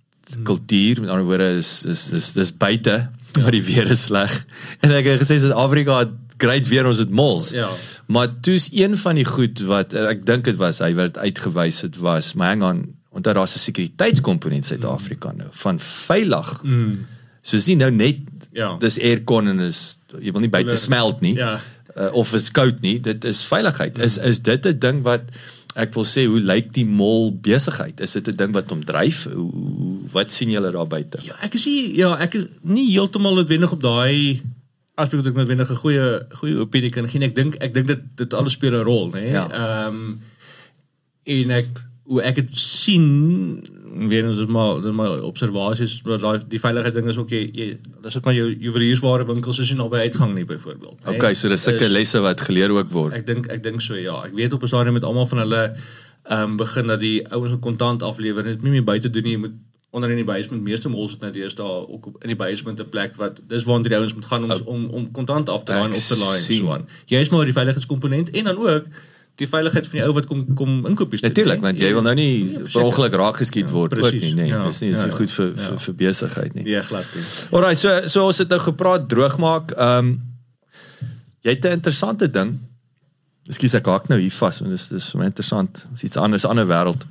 kultuur met ander woorde is is is dis buite maar die weer is sleg. En ek het gesê Suid-Afrika het great weer ons het malls. Ja. Maar toe's een van die goed wat eh, ek dink dit was hy wat uitgewys het was, maar hang on, onthou daar's 'n sekuriteitskomponent Suid-Afrika nou van veilig. Mm. So is nie nou net Ja. dis aircon en is jy wil nie buite smelt nie. Ja. Uh, of is koud nie, dit is veiligheid. Is is dit 'n ding wat ek wil sê hoe lyk die mall besigheid? Is dit 'n ding wat hom dryf? Hoe, hoe wat sien julle daar buite? Ja, ek is nie ja, ek is nie heeltemal noodwendig op daai aspek wat ek noodwendig 'n goeie goeie opinie kan gee. Ek dink ek dink dit dit alles speel 'n rol, né? Nee? Ja. Ehm en ek hoe ek dit sien weer ons maar dis maar observasies maar daai die veiligheid ding is ook jy, jy dis net maar jou juweliersware winkels is nie naby uitgang nie byvoorbeeld. nê. Okay, so dis sulke Is- lesse wat geleer ook word. Ek dink ek dink so ja. Ek weet op 'n stadium met almal van hulle ehm um, begin dat die ouens met kontant aflewer en dit nie meer buite doen nie. Jy moet onder in die basement meeste malls het nou deesdae ook op in die basement 'n plek wat dis waar die ouens moet gaan om om om kontant af te haal en op te laai en so aan. Jy is maar die veiligheidskomponent en dan ook die veiligheid van die ou wat kom kom inkopies doen, Natuurlik, hè. want jy wil nou nie Ja, per ongeluk raak geskiet word ook precies. nie, nee. Ja, Dis nie dis ja, nie ja. goed vir Ja. vir, vir besigheid nie. Nee, glad nie. Alraai, so so ons het nou gepraat droogmaak. Ehm um, jy het 'n interessante ding. Ekskuus ek haak nou hier vas want dis dis vir my interessant. Dis iets anders, 'n ander wêreld.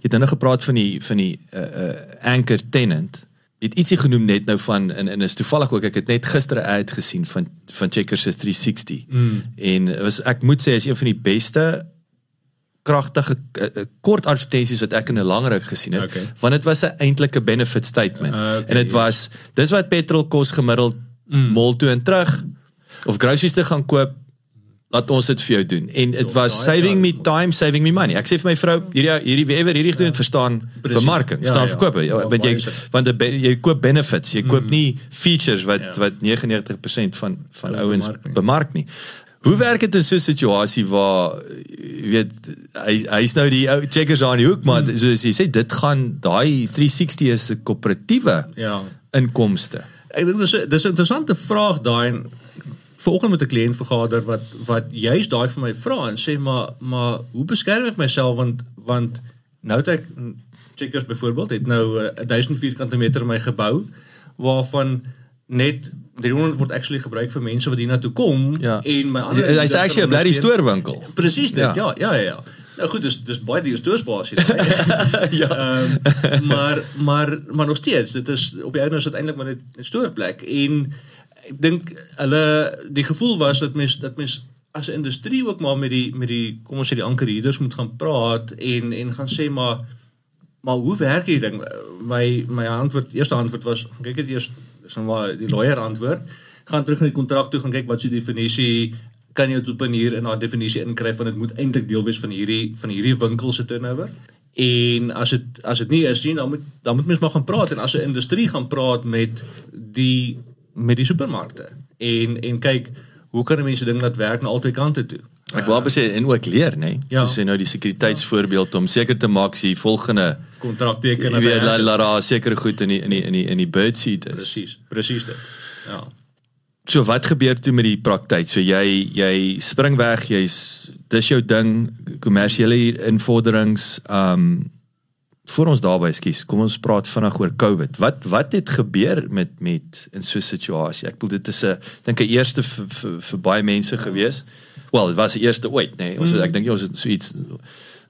Jy het nou gepraat van die van die uh uh anchor tenant. Jy het ietsie genoem net nou van en en is toevallig ook ek het net gister 'n ad gesien van van Checkers se 360. Mm. En was ek moet sê is een van die beste kragtige uh, uh, kort advertensies wat ek in 'n langer ruk gesien het Okay. want dit was 'n eintlike benefit statement Uh, okay, en dit ja. was dis wat petrol kos gemiddeld mm. mall toe en terug of groceries te gaan koop laat ons dit vir jou doen en dit was daai saving ja. me time saving me money ek sê vir my vrou hierdie hierdie wiever hierdie doen verstaan Precies. bemarking Ja, verstaan ja. verkope ja, Ja, want jy want jy koop benefits jy koop nie features wat Ja. wat 99% van van Ja, ouens bemark nie. Hoe werk dit in so 'n situasie waar jy weet hy hy's nou die ou checkers aan die hoek maar Hmm. soos jy sê dit gaan daai 360 is 'n koöperatiewe Ja. inkomste. Ek dink dis 'n- dis 'n interessante vraag daai vanoggend met 'n kliënt vergader wat wat juist daai vir my vra en sê maar maar hoe beskerm ek myself want want nou het ek checkers byvoorbeeld het nou eh, 1000 vierkante meter in my gebou waarvan net 300 word actually gebruik vir mense wat hiernatoe kom Ja. en my ander Hy's actually 'n blerrie stoorwinkel. Presies dit. Ja. Ja, ja, ja. ja. Nou goed, dis dis baie die stoorspasie. <laughs> ja. Um, maar maar maar nog steeds, dit is op die einde is dit eintlik maar net 'n stoorplek en ek dink hulle die gevoel was dat mens dat mens as 'n industrie ook maar met die met die kom ons sê die ankerhuurders moet gaan praat en en gaan sê maar maar hoe werk hierdie ding? My my antwoord, eerste antwoord was kyk dit eers dis nou maar die lawyer antwoord. Gaan terug na die kontrak toe gaan kyk wat se definisie kan jy op 'n manier in daai definisie inkry van dit moet eintlik deel wees van hierdie van hierdie winkel se turnover. En as dit as dit nie is nie, dan moet dan moet mens maar gaan praat en as 'n industrie gaan praat met die met die supermarkte en en kyk hoe kan mense ding laat werk na albei kante toe. Ek wou amper sê en ook leer, nê. Ja. Soos jy nou die sekuriteitsvoorbeeld om seker te maak as jy volgende kontrak teken jy weet laat laat daar sekere goed in die in die in die in die bird seat is. presies, presies dit. Ja. So wat gebeur toe met die praktyk? So jy jy spring weg, jy's dis jou ding, kommersiële invorderings, um voor ons daarby skuis, kom ons praat vinnig oor COVID. Wat wat het gebeur met met in so 'n situasie? Ek bedoel dit is 'n dink 'n eerste vir, vir, vir baie mense gewees. Wel, dit was die eerste ooit, nê. Nee. Ons mm. ek dink ons het so iets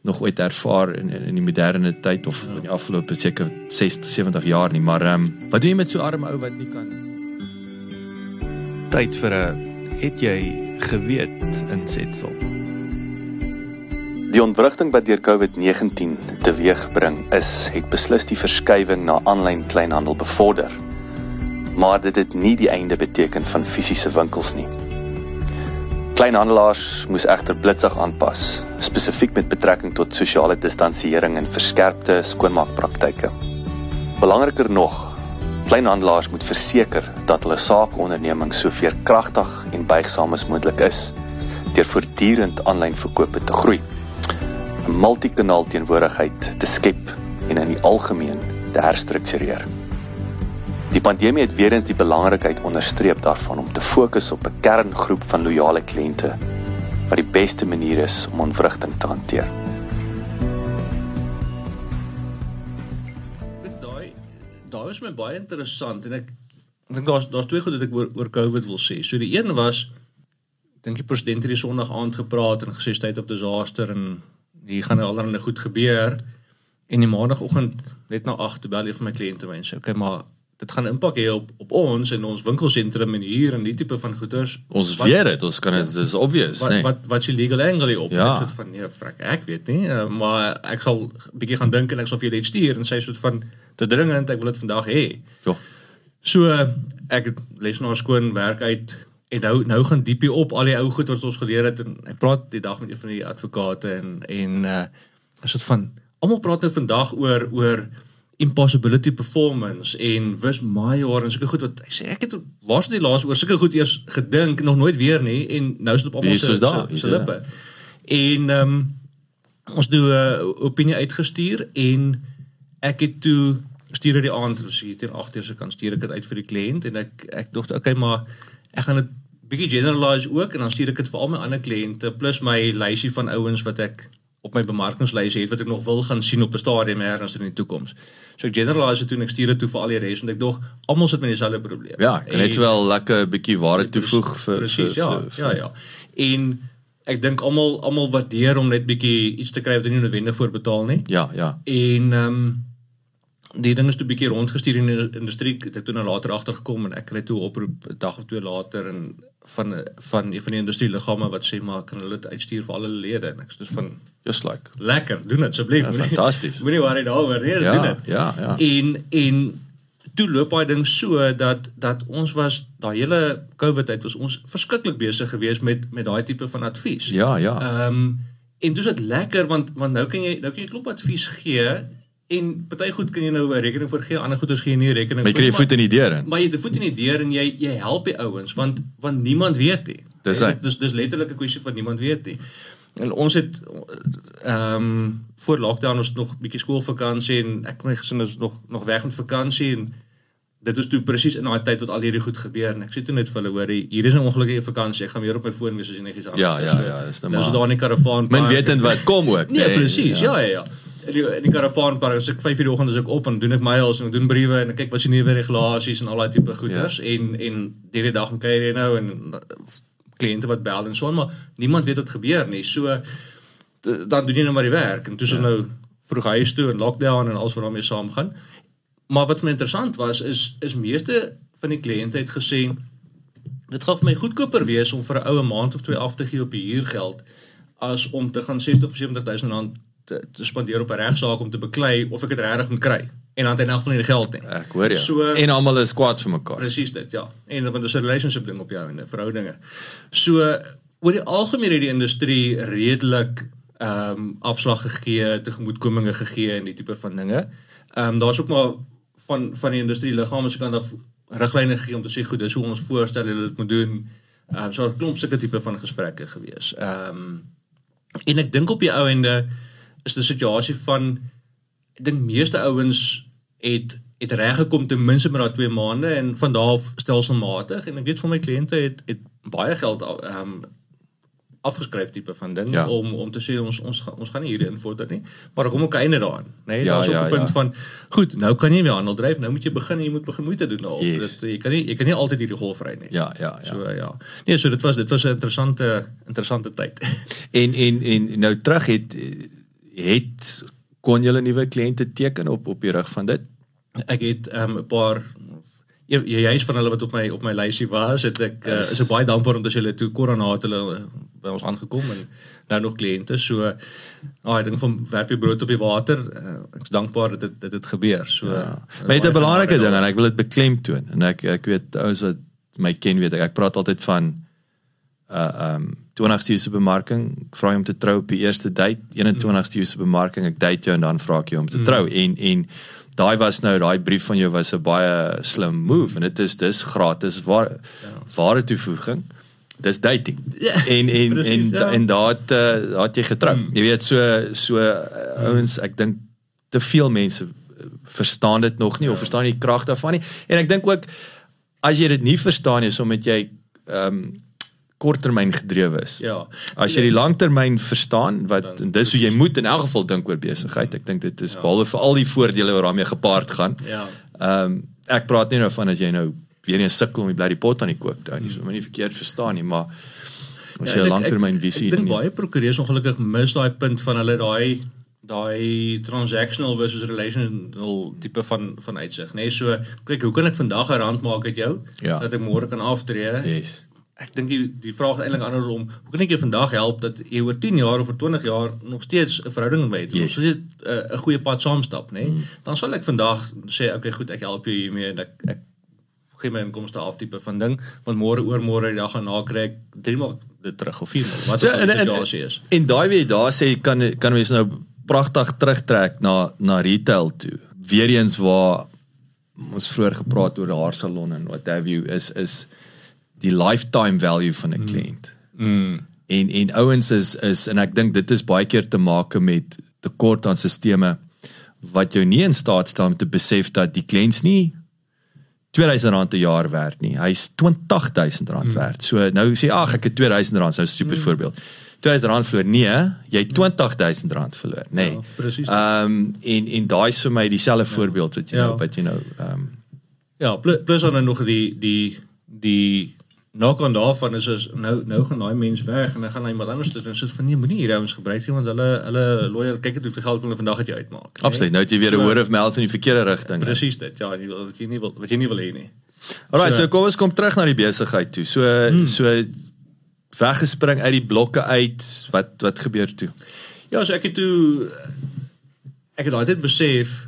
nog ooit ervaar in in, in die moderne tyd of in die afgelope seker 60 70 jaar nie, maar ehm um, wat doen jy met so 'n arm ou wat nie kan tyd vir 'n het jy geweet insetsel? Die ontwrigting wat deur COVID-19 teweegbring is, het beslis die verskywing na aanlyn kleinhandel bevorder. Maar dit het nie die einde beteken van fisiese winkels nie. Kleinhandelaars moes egter blitsig aanpas, spesifiek met betrekking tot sosiale distansiering en verskerpte skoonmaakpraktyke. Belangriker nog, kleinhandelaars moet verseker dat hulle saakonderneming so veerkragtig en buigsaam as moontlik is deur voortdurend aanlyn verkope te groei. 'n multikanaal teenwoordigheid te skep en in die algemeen te herstruktureer. Die pandemie het weer eens die belangrikheid onderstreep daarvan om te fokus op 'n kerngroep van loyale kliënte wat die beste manier is om ontwrigting te hanteer. Daai daai is my baie interessant en ek ek dink daar's daar's twee goed wat ek oor, oor COVID wil sê. So die een was dink die president het die Sondag aand gepraat en gesê state of disaster en hier gaan allerlei goed gebeur. En die maandagooggend net na 8 bel jy vir my kliënte my en sê okay maar dit gaan impak hê op op ons en ons winkelsentrum en hier en die tipe van goederes ons wat, weet dit ons kan dit ja, is obvious wat, nee. wat wat jy legal angle op ja. sê van nee frik ek weet nie uh, maar ek gaan bietjie gaan dink en ek sal vir jou dit stuur en sê soort van te dringend ek wil dit vandag hê. Ja. So ek les nou skoon werk uit En nou nou gaan diepie op al die ou goed wat ons geleer het en ek praat die dag met een van die advokate en en uh is dit van almal praat nou vandag oor oor impossibility performance en wis major en sulke goed wat hy sê ek het waar's die laaste oor sulke goed eers gedink nog nooit weer nie en nou is dit op almal se se lippe. En ehm um, ons doen 'n uh, opinie uitgestuur en ek het toe stuur dit die aand so hier teen 8 uur se kan stuur ek dit uit vir die kliënt en ek ek dink okay maar ek gaan dit bietjie generalize ook en dan stuur ek dit vir al my ander kliënte plus my lysie van ouens wat ek op my bemarkingslysie het wat ek nog wil gaan sien op 'n stadium ergens in die toekoms. So ek generalize dit toe en ek stuur dit toe vir al die res want ek dog almal sit met dieselfde probleem. Ja, ek net wel lekker bietjie ware toevoeg vir presies ja, vir, ja, ja. En ek dink almal almal waardeer om net bietjie iets te kry wat nie noodwendig voorbetaal nie. Ja, ja. En ehm um, die ding is toe 'n bietjie rondgestuur in die industrie. Het ek toe nou later agtergekom en ek kry toe oproep 'n dag of twee later en van van een van die industrie liggame wat sê maar kan hulle dit uitstuur vir al hulle lede? En ek sê dis van just like. Lekker doen dit asseblief. Ja, fantasties moenie worry daaroor nee ja, doen dit. ja ja. En en toe loop daai ding so dat dat ons was daai hele covid tyd was ons verskriklik besig geweest met met daai tipe van advies. Ja ja. Ehm um, en dit is lekker want want nou kan jy nou kan jy klop advies gee En party goed kan jy nou 'n rekening vir gee, ander goeders gee jy nie rekening vir. Maar jy kry jy voet in die deur in. Maar jy het 'n voet in die deur en jy jy help die ouens want want niemand weet nie. Dis dis dis letterlik 'n kwessie van niemand weet nie. En ons het ehm um, voor lockdown ons nog 'n bietjie skoolvakansie en ek my gesin is nog nog weg met vakansie en dit was toe presies in daai tyd wat al hierdie goed gebeur en ek sê toe net vir hulle hoor hier is 'n ongelukkige vakansie ek gaan weer op my foon wees as jy netjies aan. Ja ja ja, dis maar. Ons daar in die karavaan. Men weet wat kom ook. Nee, nee presies. Ja ja ja. ja in die, in die karavaanpark as ek 5:00 die oggend as ek op en doen ek miles en ek doen briewe en ek kyk wat se nuwe regulasies en al daai tipe goeders ja. en en hierdie dag kyk jy nou en kliënte wat bel en so maar niemand weet wat gebeur nie. So dan doen jy nou maar die werk en toe is ja. nou vroeg huis toe en lockdown en alles wat daarmee saamgaan. Maar wat my interessant was is is meeste van die kliënte het gesê dit gaan vir my goedkoper wees om vir 'n oue maand of twee af te gee op die huurgeld as om te gaan 60 of 70000 rand te, te spandeer op 'n regsaak om te beklei of ek dit regtig moet kry en dan het hy nog van die geld nie. Ek hoor jou. So, en almal is kwaad vir mekaar. Presies dit, ja. En want dit is 'n relationship ding op jou en verhoudinge. So oor die algemeen het die industrie redelik ehm um, afslag gegee, tegemoetkominge gegee en die tipe van dinge. Ehm um, daar's ook maar van van die industrie liggame se kant af riglyne gegee om te sê goed, dis hoe ons voorstel hulle dit moet doen. Ehm um, so 'n klomp sulke tipe van gesprekke gewees. Ehm um, en ek dink op die ou ende is 'n situasie van ek dink meeste ouens het het reg gekom ten minste met daai 2 maande en van daar af stelselmatig en ek weet van my kliënte het het baie geld ehm um, afgeskryf tipe van ding Ja. om om te sê ons ons ons gaan nie hierdie invorder nie, maar kom ook einde daaraan, nê? Nee, Ja, Daar's ook ja, 'n punt ja. van goed, nou kan jy weer handel dryf, nou moet jy begin jy moet begin moeite doen daarop. Yes. Dit jy kan nie jy kan nie altyd hierdie golf ry nie. Ja, ja, ja. So ja. Nee, so dit was dit was 'n interessante interessante tyd. En en en nou terug het het kon julle nuwe kliënte teken op op die rug van dit? ek het ehm, 'n um, paar jy jy juist van hulle wat op my op my lysie was, het ek uh, Is- baie dankbaar om dat hulle toe korona het hulle uh, by ons aangekom en nou nog kliënte. So ah, ek dink van werp jy brood op die water. Uh, ek is dankbaar dat dit dit het gebeur. So Ja. Maar dit is 'n belangrike ding en ek wil dit beklemtoon en ek ek weet ouens wat my ken weet ek, ek praat altyd van uh um 20ste se bemarking, ek vra jou om te trou op die eerste date, 21ste se bemarking, ek date jou en dan vra ek jou om te trou en en daai was nou daai brief van jou was 'n baie slim move en dit is dis gratis waar ware toevoeging. Dis dating. Ja, en en <laughs> precies, en ja. en daar het uh, daar het jy getrou. Jy weet so so uh, ouens, ek dink te veel mense uh, verstaan dit nog nie ja. of verstaan nie die krag daarvan nie. En ek dink ook as jy dit nie verstaan nie, omdat jy ehm um, korttermyn gedrewe is. Ja. As jy die langtermyn verstaan wat en dis hoe jy moet in elk geval dink oor besigheid. Ek dink dit is ja. behalwe vir al die voordele wat daarmee gepaard gaan. Ja. Ehm um, ek praat nie nou van as jy nou weer nie sukkel om die bly pot aan die kook te hou nie. So moet nie verkeerd verstaan nie, maar as jy 'n ek- langtermyn visie Ek dink het. baie prokureurs ongelukkig mis daai punt van hulle daai daai transactional versus relational tipe van van uitsig, nê? Nee, so kyk, hoe kan ek vandag 'n rand maak uit jou Ja. dat ek môre kan aftree? Yes. Ek dink die die vraag is eintlik andersom. Hoe kan ek jou vandag help dat jy oor 10 jaar of oor 20 jaar nog steeds 'n verhouding met my het? Yes. Ons steeds 'n 'n goeie pad saamstap, nê? Nee? Mm. Dan sal ek vandag sê, okay, goed, ek help jou hiermee en ek ek gee my inkomste af tipe van ding, want môre oor môre die dag daarna kry ek drie maal dit terug of vier maal. Wat So, en- die en- situasie is. En daai wie jy daar sê kan kan mens nou pragtig terugtrek na na retail toe. Weereens waar ons vroeër gepraat oor die haarsalon en what have you is is die lifetime value van 'n kliënt. Mm. En en ouens is is en ek dink dit is baie keer te maak met tekort aan stelsels wat jou nie in staat stel om te besef dat die kliënt nie 2000 rand 'n jaar werd nie. Hy's 20000 rand mm. werd. So nou sê ag ek het 2000 rand, so 'n stupid mm. voorbeeld. 2000 rand verloor. Nee, jy het 20000 rand verloor, nê. Nee. Ja, presies. Ehm um, en en daai is vir my dieselfde ja. voorbeeld wat jy Ja. nou wat jy nou ehm um, Ja, plus, plus dan nog die die die knock on daarvan is is nou nou gaan daai mens weg en dan gaan hy iemand anders doen en sê van nee, moenie hierdie ouens gebruik nie want hulle hulle lawyer kyk net hoeveel geld hulle vandag uit jou uitmaak. nê? absoluut. Nou het jy weer 'n So- word of mouth in die verkeerde rigting. Presies dit. Ja, jy wil wat jy nie wil wat jy nie wil hê nie. Alright, so, So- kom ons kom terug na die besigheid toe. So hmm. so weggespring uit die blokke uit. Wat wat gebeur toe? Ja, so ek het toe ek het altyd besef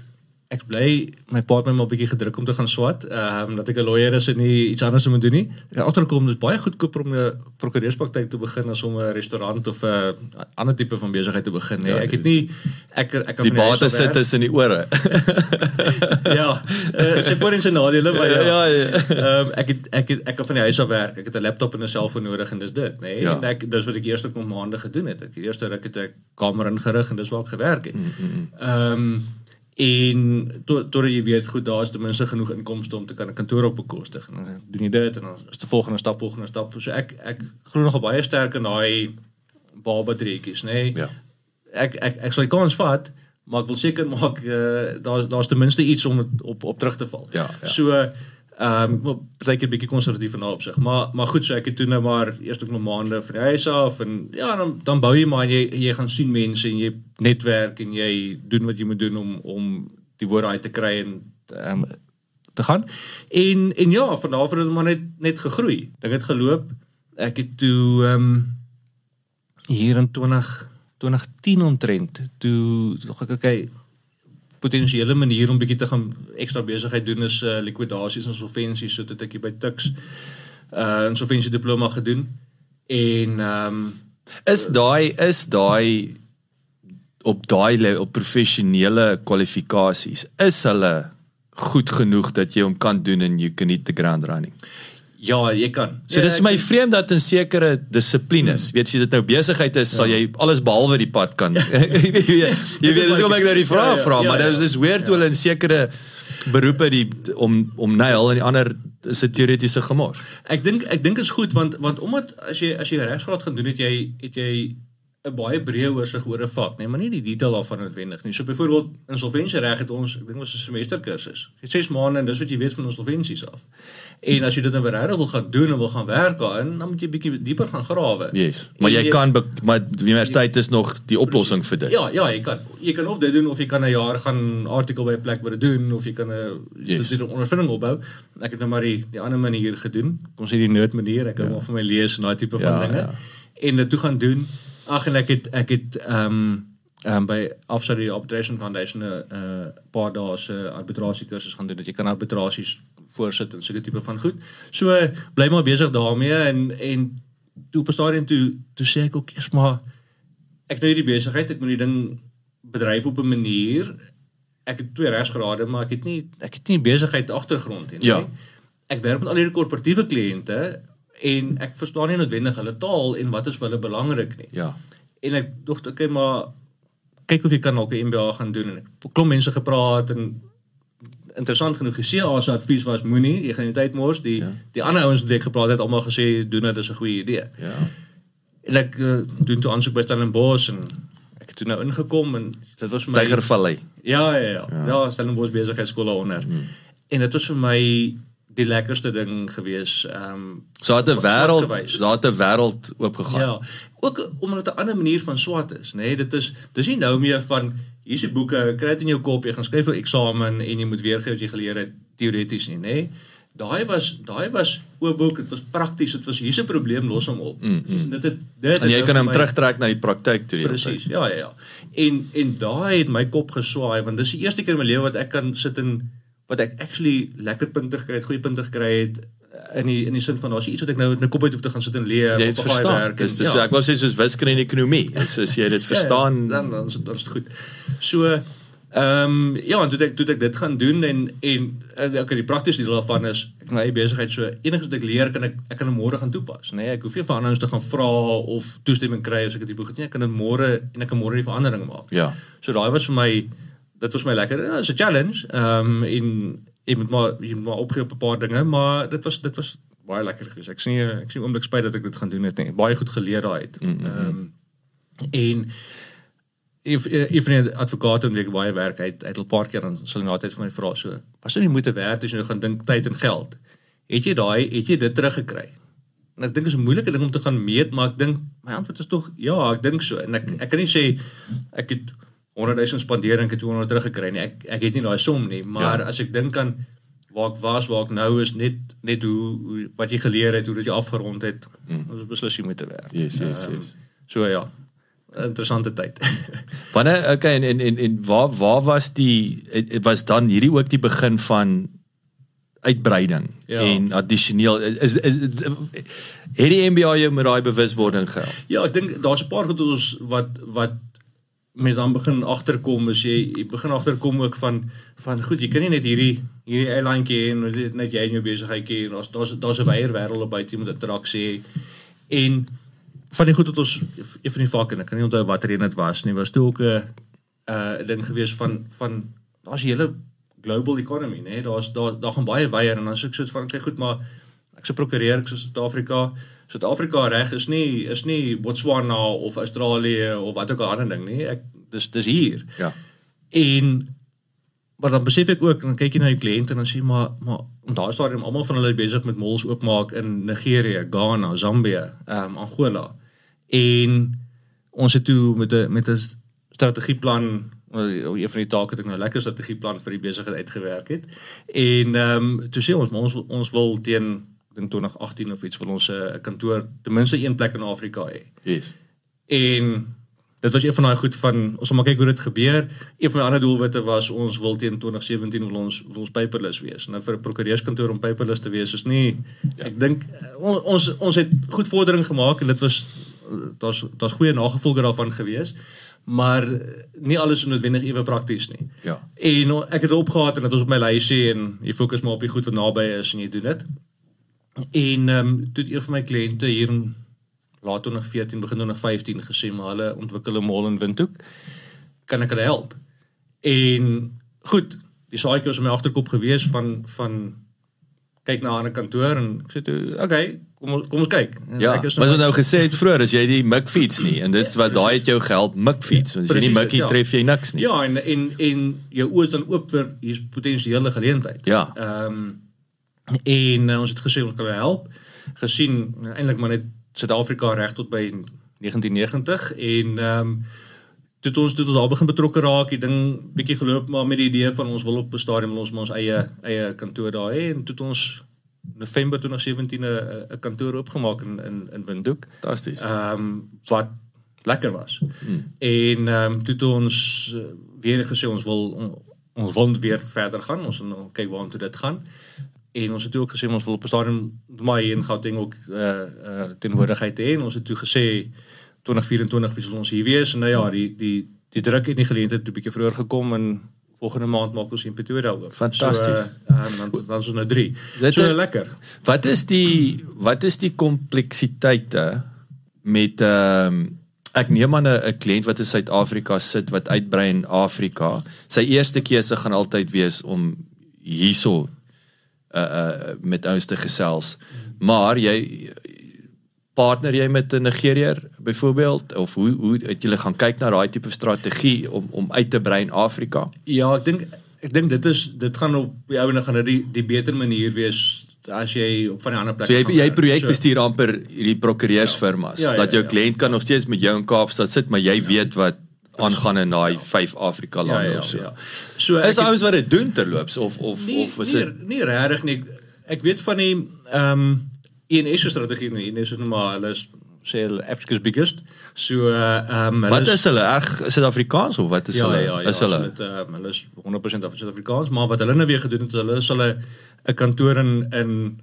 ek bly my pa het my maar 'n bietjie gedruk om te gaan swat, ehm um, dat ek 'n lawyer is en nie iets anders moet doen nie. Ek het agterkom dit baie goedkoper om 'n prokureurspraktyk te begin as om 'n restaurant of 'n ander tipe van besigheid te begin. Nee, Ja, ek het nie ek ek kan Die van huis bate af sit tussen die ore. <laughs> ja, uh, sy voor en sy nadele, maar ja. Ja, ja. Ehm ek het ek het ek kan van die huis af werk. Ek het 'n laptop en 'n selfoon nodig en dis dit, nê. Nee? Ja. En ek dis wat ek eers nog maande gedoen het. Ek die eerste ruk het ek kamer ingerig en dis waar ek gewerk het. Ehm um, en tot tot jy weet goed daar's ten minste genoeg inkomste om te kan 'n kantoor op bekostig en dan doen jy dit en dan is die volgende stap volgende stap so ek ek glo nogal baie sterk in daai baba treetjies nê nee? Ja. ek ek ek sal die kans vat maar ek wil seker maak uh, daar's daar's ten minste iets om op op terug te val Ja, ja. so ehm um, partykeer bietjie konservatief in daai opsig maar maar goed so ek het toe nou maar eers ook nog maande van die huis af en ja dan dan bou jy maar jy jy gaan sien mense en jy netwerk en jy doen wat jy moet doen om om die woorde uit te kry en um, te gaan. En en ja van daar af het dit maar net net gegroei. Dink het geloop. Ek het toe ehm um, hier in 20 2010 omtrent toe dog ek okay potensiële manier om bietjie te gaan ekstra besigheid doen is uh, likwidasies en solvensies so dit ek hier by Tux uh 'n insolventie diploma gedoen en ehm um, Is daai is daai op daai op professionele kwalifikasies is hulle goed genoeg dat jy hom kan doen en you can hit the ground running. Ja, jy kan. So ja, dis ek- my vreemd dat in sekere dissiplines, weet jy dit nou besigheid is, sal jy alles behalwe die pad kan. <laughs> jy weet jy weet dis hoe ek nou die vraag Ja, ja, vra, ja, maar ja. dis dis weird hoe hulle in sekere beroepe die om om nail en die ander is dit teoretiese gemors. Ek dink ek dink is goed want want omdat as jy as jy regsgraad gaan doen het jy het jy 'n baie breë oorsig oor 'n vak, nee, maar nie die detail daarvan noodwendig nie. So byvoorbeeld insolvensiereg het ons, ek dink ons 'n semesterkursus. Het 6 maande en dis wat jy weet van insolvensies af. En as jy dit nou regtig wil gaan doen en wil gaan werk daarin, dan moet jy bietjie dieper gaan grawe. Yes. Maar jy, En kan maar die universiteit is nog die oplossing vir dit. Ja, ja, jy kan jy kan of dit doen of jy kan 'n jaar gaan artikel by 'n plek wat dit doen of jy kan 'n Yes. dis 'n ondervinding opbou. Ek het nou maar die die ander manier gedoen. Kom sê die nood manier. Ek hou maar van my lees en daai tipe van Ja, dinge. ja. En dit toe gaan doen. Ag en ek het ek het ehm um, um, by Afsar die Arbitration Foundation 'n uh, paar dae se arbitrasie kursus gaan doen dat jy kan arbitrasies voorsit en sulke tipe van goed. So bly maar besig daarmee en en toe op 'n stadium toe toe sê ek ook eers maar ek nou hierdie besigheid, ek moet die ding bedryf op 'n manier. Ek het twee regsgrade, maar ek het nie ek het nie besigheid agtergrond nie. Ja. Ek werk met al hierdie korporatiewe kliënte en ek verstaan nie noodwendig hulle taal en wat is vir hulle belangrik nie. Ja. En ek dink okay, maar kyk of jy kan dalk 'n MBA gaan doen en ek het klomp mense gepraat en interessant genoeg gesê as advies was moenie, jy gaan nie tyd mors. Die Ja. die ander ouens wat ek gepraat het almal gesê doen dit is 'n goeie idee. Ja. En ek uh, doen toe aansoek by Stellenbosch en ek het toe nou ingekom en dit was vir my Tygervallei. Ja, ja, ja. Ja, ja Stellenbosch besigheidskool onder. Hmm. En dit was vir my die lekkerste ding gewees. Ehm um, So het 'n wêreld, daar het 'n wêreld oopgegaan. Ja, ook omdat 'n ander manier van swat is, nê? Nee, dit is dis nie nou meer van hier's 'n boeke, kry dit in jou kop, jy gaan skryf vir eksamen en jy moet weergee wat jy geleer het teoreties nie, nê? Nee. Daai was daai was oop boek, dit was prakties, dit was hier's 'n probleem, los hom op. Mm, mm. Dit het dit En jy kan hom my- terugtrek na die praktyk toe die Presies. Ja, ja, ja. En en daai het my kop geswaai want dis die eerste keer in my lewe wat ek kan sit en wat ek actually lekker punte gekry het, goeie punte gekry het in die in die sin van daar's iets wat ek nou in 'n kop uit hoef te gaan sit en leer Jy op het 'n verstaan. werk. Dis dis ek wou sê soos wiskunde en ekonomie. Dis as jy dit verstaan. Ja, ja, dan dan is dit is dit goed. So ehm um, ja, en toe het ek toe het ek dit gaan doen en en eh, okay, die praktiese deel daarvan is ek my eie besigheid so enigiets wat ek leer kan ek ek kan dit môre gaan toepas, nê? Nee, ek hoef nie vir ander te gaan vra of toestemming kry as ek dit tipe goed nie. Ek kan dit môre en ek kan môre die verandering maak. Ja. So daai was vir my dit was my lekker. Ja, it's a challenge. Ehm um, en jy moet maar jy moet maar opgee op 'n paar dinge, maar dit was dit was baie lekker geweest. Ek sien ek sien oomblik spyt dat ek dit gaan doen het nie. Baie goed geleer daai uit. Ehm um, en if if 'n advokaat en ek baie werk uit uit 'n paar keer dan sal hy na tyd vir my vra so was dit nie moeite werd as jy nou gaan dink tyd en geld het jy daai het jy dit teruggekry en ek dink is 'n moeilike ding om te gaan meet maar ek dink my antwoord is tog ja ek dink so en ek ek kan nie sê ek het 100 000 spandeer en ek het 200 teruggekry nie ek ek het nie daai som nie maar ja. as ek dink aan waar ek was waar ek nou is net net hoe, hoe wat jy geleer het hoe dit jy afgerond het mm. ons beslis jy moeite werd Yes, yes, Ehm, yes. so ja interessante tyd <laughs> Wanneer okay en en en, en waar waar was die het- was dan hierdie ook die begin van uitbreiding Ja. en addisioneel is, is, is het die MBA jou met daai bewuswording gehelp? Ja, ek dink daar's 'n paar goed wat ons wat wat mense dan begin agterkom as jy, jy begin agterkom ook van van goed, jy kan nie net hierdie hierdie eilandjie hê en net- net jy in jou besigheidjie en daar's daar's daar's 'n wyeer wêreld buite jy moet interaksie hê. En van die goed wat ons een van die vakke en ek kan nie onthou watter een dit was nie, was toe ook 'n 'n ding gewees van van daar's 'n hele global economy, né? Nee? Daar's daar daar gaan baie wyeer en dan sê ek soos van kyk goed, maar ek se prokureer ek so Suid-Afrika. Suid-Afrika reg is nie is nie Botswana of Australië of wat ook al ander ding nie. Ek dis dis hier. Ja. En maar dan besef ek ook dan kyk jy na jou kliënte en dan sê maar maar om daai stadium almal van hulle besig met malls oopmaak in Nigerië, Ghana, Zambië, ehm um, Angola. En ons het toe met 'n met 'n strategieplan wel, een van die take het ek nou 'n lekker strategieplan vir die besigheid uitgewerk het. En ehm um, toe sê ons maar ons ons wil teen ek dink 2018 of iets wil ons 'n kantoor ten minste een plek in Afrika hê. Yes. En dit was een van daai goed van ons wil maar kyk hoe dit gebeur. Een van my ander doelwitte was ons wil teen 2017 wil ons wil ons paperless wees. Nou vir 'n prokureurskantoor om paperless te wees is nie ja. ek dink eh, on, ons ons het goed vordering gemaak en dit was eh, daar's daar's goeie nagevolge daarvan gewees. Maar eh, nie alles is noodwendig ewe prakties nie. Ja. En ek het dit opgehaat en dit was op my lysie en jy fokus maar op die goed wat naby is en jy doen dit. En ehm um, toe het een van my kliënte hier in laat 2014 begin 2015 gesê maar hulle ontwikkel 'n mall in Windhoek. Kan ek hulle help? En goed, die saadjie was in my agterkop gewees van van kyk na 'n ander kantoor en ek sê toe, okay, kom ons kom ons kyk. En Ja, ek is maar so nou gesê het vroeër as jy die mik fiets nie en dit is wat daai het jou gehelp mik fiets. Want as jy nie mikkie ja. tref jy niks nie. Ja, en en en jou oë is dan oop vir hier's potensiële geleentheid. Ja. Ehm en uh, ons het gesê ons kan help. Gesien uh, eintlik maar net Suid-Afrika reg tot by 1990 en ehm um, toe ons toe ons daar begin betrokke raak, die ding bietjie geloop maar met die idee van ons wil op 'n stadium wil ons maar ons eie eie kantoor daar hê en toe ons November 2017 'n kantoor oopgemaak in in in Windhoek. Fantasties. Ehm um, wat lekker was. Hmm. En ehm um, toe het ons uh, weer gesê ons wil on, ons wil weer verder gaan. Ons wil nou kyk waartoe dit gaan. En ons het ook gesê ons wil op 'n stadium maar hier in Gauteng ook eh uh, uh, teenwoordigheid hê en ons het toe gesê 2024 wie sal ons hier wees en nou ja, die die die druk en die geleentheid het 'n bietjie vroeër gekom en volgende maand maak ons in Pretoria oop. Fantasties. So, uh, dan dan is ons nou 3. Dit So is- lekker. Wat is die wat is die kompleksiteite met ehm um, ek neem aan 'n kliënt wat in Suid-Afrika sit wat uitbrei in Afrika. Sy eerste keuse gaan altyd wees om hierso uh uh met ons te gesels. Maar jy partner jy met 'n Nigeriër byvoorbeeld of hoe hoe het julle gaan kyk na daai tipe strategie om om uit te brei in Afrika? Ja, ek dink ek dink dit is dit gaan op die ou en gaan dit die die beter manier wees as jy op van die ander So plekke jy gaan jy projekbestuur amper hierdie prokureursfirmas Ja, ja, dat jou ja. kliënt kan nog steeds met jou in Kaapstad sit, maar jy weet wat aangaan in daai 5 Afrika ja, lande ja, of so. ja. So Is ek- ouens wat dit doen terloops of of nie, of is nie, dit nie regtig nie. Ek weet van die ehm um, INS strategie nie. INS is nou maar hulle is sê hulle Africa's biggest. So ehm um, wat is hulle reg Suid-Afrikaans of wat is ja, hulle ja, ja, is hulle Met, uh, hulle is 100% af Suid-Afrikaans, maar wat hulle nou weer gedoen het, hulle is hulle 'n kantoor in in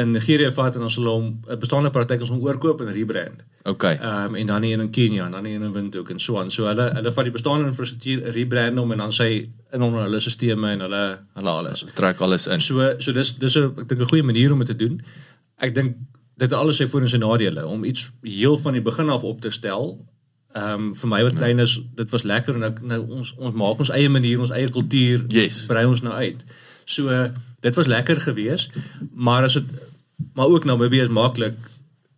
in Nigerië vat en ons hulle hom 'n bestaande praktyk ons hom oorkoop en rebrand. Okay. Ehm um, en dan een in Kenia en dan een in Windhoek en so aan. So hulle hulle vat die bestaande infrastruktuur rebrand hom en dan sy in onder hulle stelsels en hulle hulle alles. trek alles in. So so dis dis 'n ek dink 'n goeie manier om dit te doen. Ek dink dit het alles sy voor en sy nadele om iets heel van die begin af op te stel. Ehm um, vir my wat klein is, dit was lekker en ek nou ons ons maak ons eie manier, ons eie kultuur, Yes. brei ons nou uit. So uh, dit was lekker geweest, maar as dit maar ook Namibië is maklik.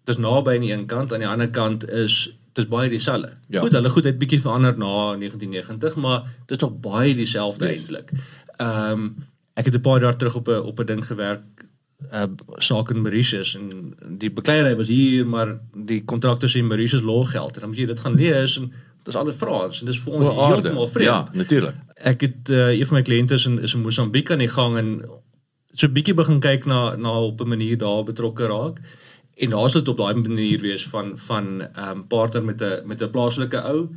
Dis naby aan die een kant, aan die ander kant is dis baie dieselfde. Ja. Goed, hulle goed het bietjie verander na 1990, maar dit is nog baie dieselfde yes. eintlik. Ehm um, ek het 'n paar jaar terug op 'n op 'n ding gewerk uh saak in Mauritius en die bekleierery was hier maar die kontrakte sê Mauritius looggeld en dan moet jy dit gaan lees en dis alles Frans en dis vir ons heeltemal vreemd. Ja, natuurlik. Ek het uh, een van my kliënte is in is in Mosambiek aan die gang en so bietjie begin kyk na na op 'n manier daar betrokke raak. En daar's dit op daai manier wees van van ehm um, partner met 'n met 'n plaaslike ou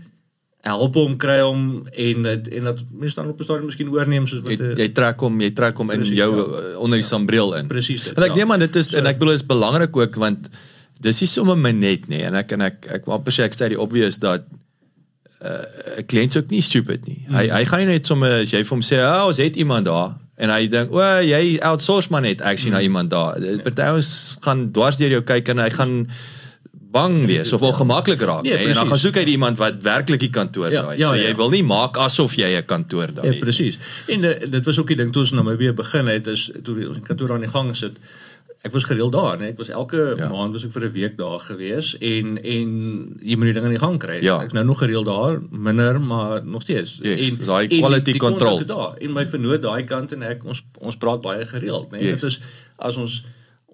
help hom kry hom en dit en dat mense dan op 'n stadium miskien oorneem soos wat Jy, jy trek hom, jy trek hom in Precies, jou ja. ja. onder die sambreel in. Presies dit, En ek ja. neem aan dit is So- en ek bedoel is belangrik ook want dis nie sommer my net nie en ek en ek ek wil amper sê ek sê die obvious dat uh, 'n kliënt is ook nie stupid nie. Hy hy gaan nie net sommer as jy vir hom sê, "Ag, oh, ons het iemand daar." En hy dink, "O, jy outsource maar net actually na iemand daar." Party ons gaan dwars deur jou kyk en hy gaan bang wees of ongemaklik raak Nee, nee, en dan gaan soek hy iemand wat werklik die kantoor Ja, het. ja, so ja. jy wil nie maak asof jy 'n kantoor daar Ja, presies. En uh, dit was ook die ding toe ons nou weer begin het is toe die ons kantoor aan die gang sit. Ek was gereeld daar, nee. Ek was elke Ja. ja. maand was ek vir 'n week daar gewees en en jy moet die ding aan die gang kry. Ja. Ek nou nog gereeld daar, minder, maar nog steeds. Yes, en daai en quality die- die control. daar. En my vernoot daai kant en ek ons ons praat baie gereeld, nee. Yes. Dit is as ons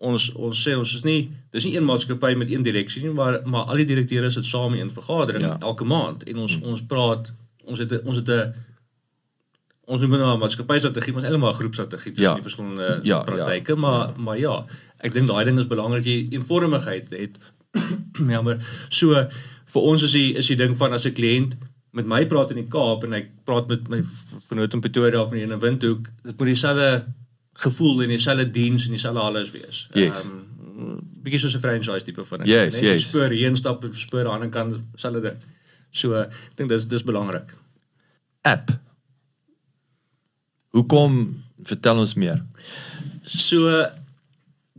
ons ons sê ons is nie dis nie een maatskappy met een direksie nie maar maar al die direkteure sit saam in 'n vergadering Ja. ja. elke maand en ons hmm. ons praat ons het ons het 'n ons noem dit nou 'n maatskappystrategie maar is eintlik maar 'n groepstrategie tussen Ja. die verskillende Ja, ja, praktyke ja. maar maar ja ek dink daai ding is belangrik jy eenvormigheid het <clears throat> ja maar so vir ons is die is die ding van as 'n kliënt met my praat in die Kaap en ek praat met my vernoot in Pretoria of in 'n Windhoek dit moet dieselfde gevoel en dieselfde diens en dieselfde alles wees. Yes. Um, bietjie soos 'n franchise tipe van ding. Yes, Net jy yes. Spoor heen stap en spoor aan die ander kant dieselfde ding. So ek dink dis dis belangrik. app. Hoekom vertel ons meer? So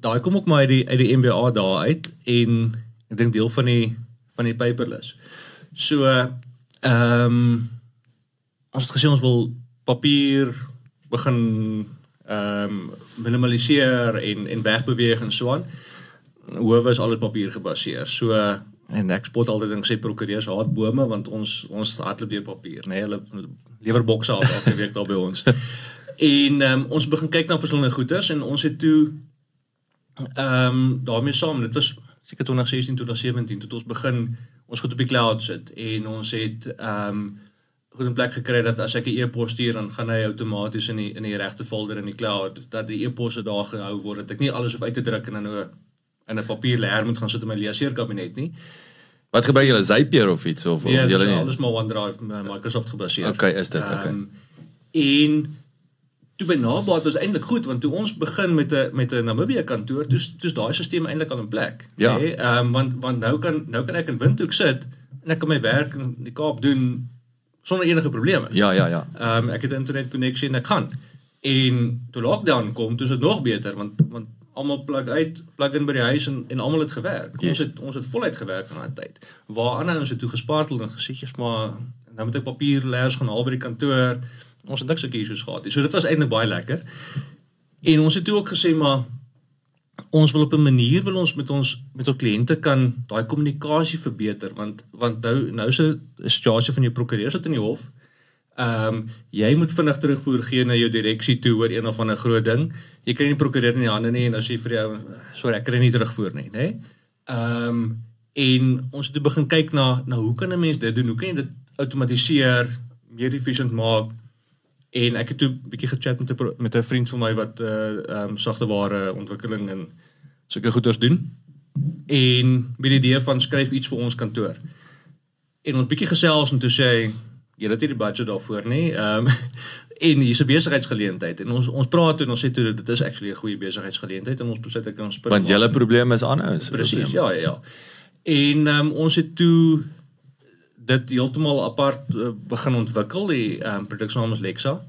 daai kom ook maar uit die uit die MBA daar uit en ek dink deel van die van die paperless. So ehm um, ons het gesê ons wil papier begin ehm um, minimaliseer en en wegbeweeg en so aan. Howe is alles papier gebaseer. So en ek spot altyd ding sê prokureurs haat bome want ons ons hardloop deur papier, nê? Nee, hulle lewer bokse af elke week daar by ons. <laughs> En um, ons begin kyk na verskillende goederes en ons het toe ehm um, daarmee saam, dit was seker 2016 tot 2017 tot ons begin ons goed op die cloud sit en ons het ehm um, goed in plek gekry dat as ek 'n e-pos stuur dan gaan hy outomaties in die in die regte folder in die cloud dat die e-posse daar gehou word dat ek nie alles hoef uit te druk en dan nou in 'n papier leer moet gaan sit in my leerkabinet nie. Wat gebruik julle Zapier of iets of ja, julle nie? Ja, alles maar OneDrive Microsoft gebaseer. Okay, is dit okay. Um, en toe by Nabaat was eintlik goed want toe ons begin met 'n met 'n Namibia kantoor, toe toe daai stelsel eintlik al in plek. Ja. Ehm nee, um, want want nou kan nou kan ek in Windhoek sit en ek kan my werk in die Kaap doen sonder enige probleme. Ja, ja, ja. Ehm um, ek het internet koneksie en ek gaan. En toe lockdown kom, toe is dit nog beter want want almal plug uit, plug in by die huis en en almal het gewerk. Yes. Ons het ons het voluit gewerk in daai tyd. Waar ander ons het toe gespartel en gesê jy's maar nou moet ek papier leers gaan haal by die kantoor ons het niks sulke issues gehad nie. So dit was eintlik baie lekker. En ons het toe ook gesê maar ons wil op 'n manier wil ons met ons met ons kliënte kan daai kommunikasie verbeter want want nou nou is 'n situasie van jou prokureur sit in die hof. Ehm um, jy moet vinnig terugvoer gee na jou direksie toe oor een of ander groot ding. Jy kry nie prokureur in die hande nie en as jy vir jou sorry ek kry nie terugvoer nie, nê? Ehm um, en ons het begin kyk na na hoe kan 'n mens dit doen? Hoe kan jy dit outomatiseer, meer efficient maak? En ek het toe 'n bietjie gechat met 'n met 'n vriend van my wat uh ehm um, sagteware ontwikkeling en sulke goeders doen. En met die idee van skryf iets vir ons kantoor. En ons bietjie gesels en toe sê hy jy het nie die budget daarvoor nie. Ehm um, <laughs> en hier's 'n besigheidsgeleentheid en ons ons praat en ons sê toe dit is actually 'n goeie besigheidsgeleentheid en ons besit ek ons Want julle probleem is anders. Presies. Ja, ja, ja. En ehm um, ons het toe dit heeltemal apart uh, begin ontwikkel die um, produksnaam is Lexa.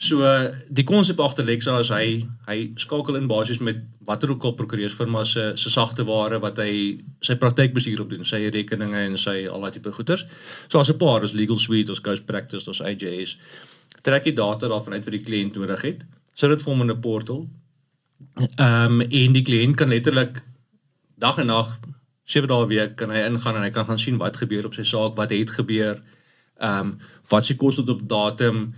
So die konsep agter Lexa is hy hy skakel in basies met watter ook al prokureursfirma se se sagte ware wat hy sy praktykbestuur op doen, sy rekeninge en sy al daai tipe goeders. So as 'n paar is Legal Suite, ons Ghost Practice, ons AJS. Trek die data daarvan uit vir die kliënt nodig het. Sit dit vir hom in 'n portal. Ehm um, en die kliënt kan letterlik dag en nag 7 dae 'n week kan hy ingaan en hy kan gaan sien wat gebeur op sy saak, wat het gebeur. Ehm um, wat se kos tot op datum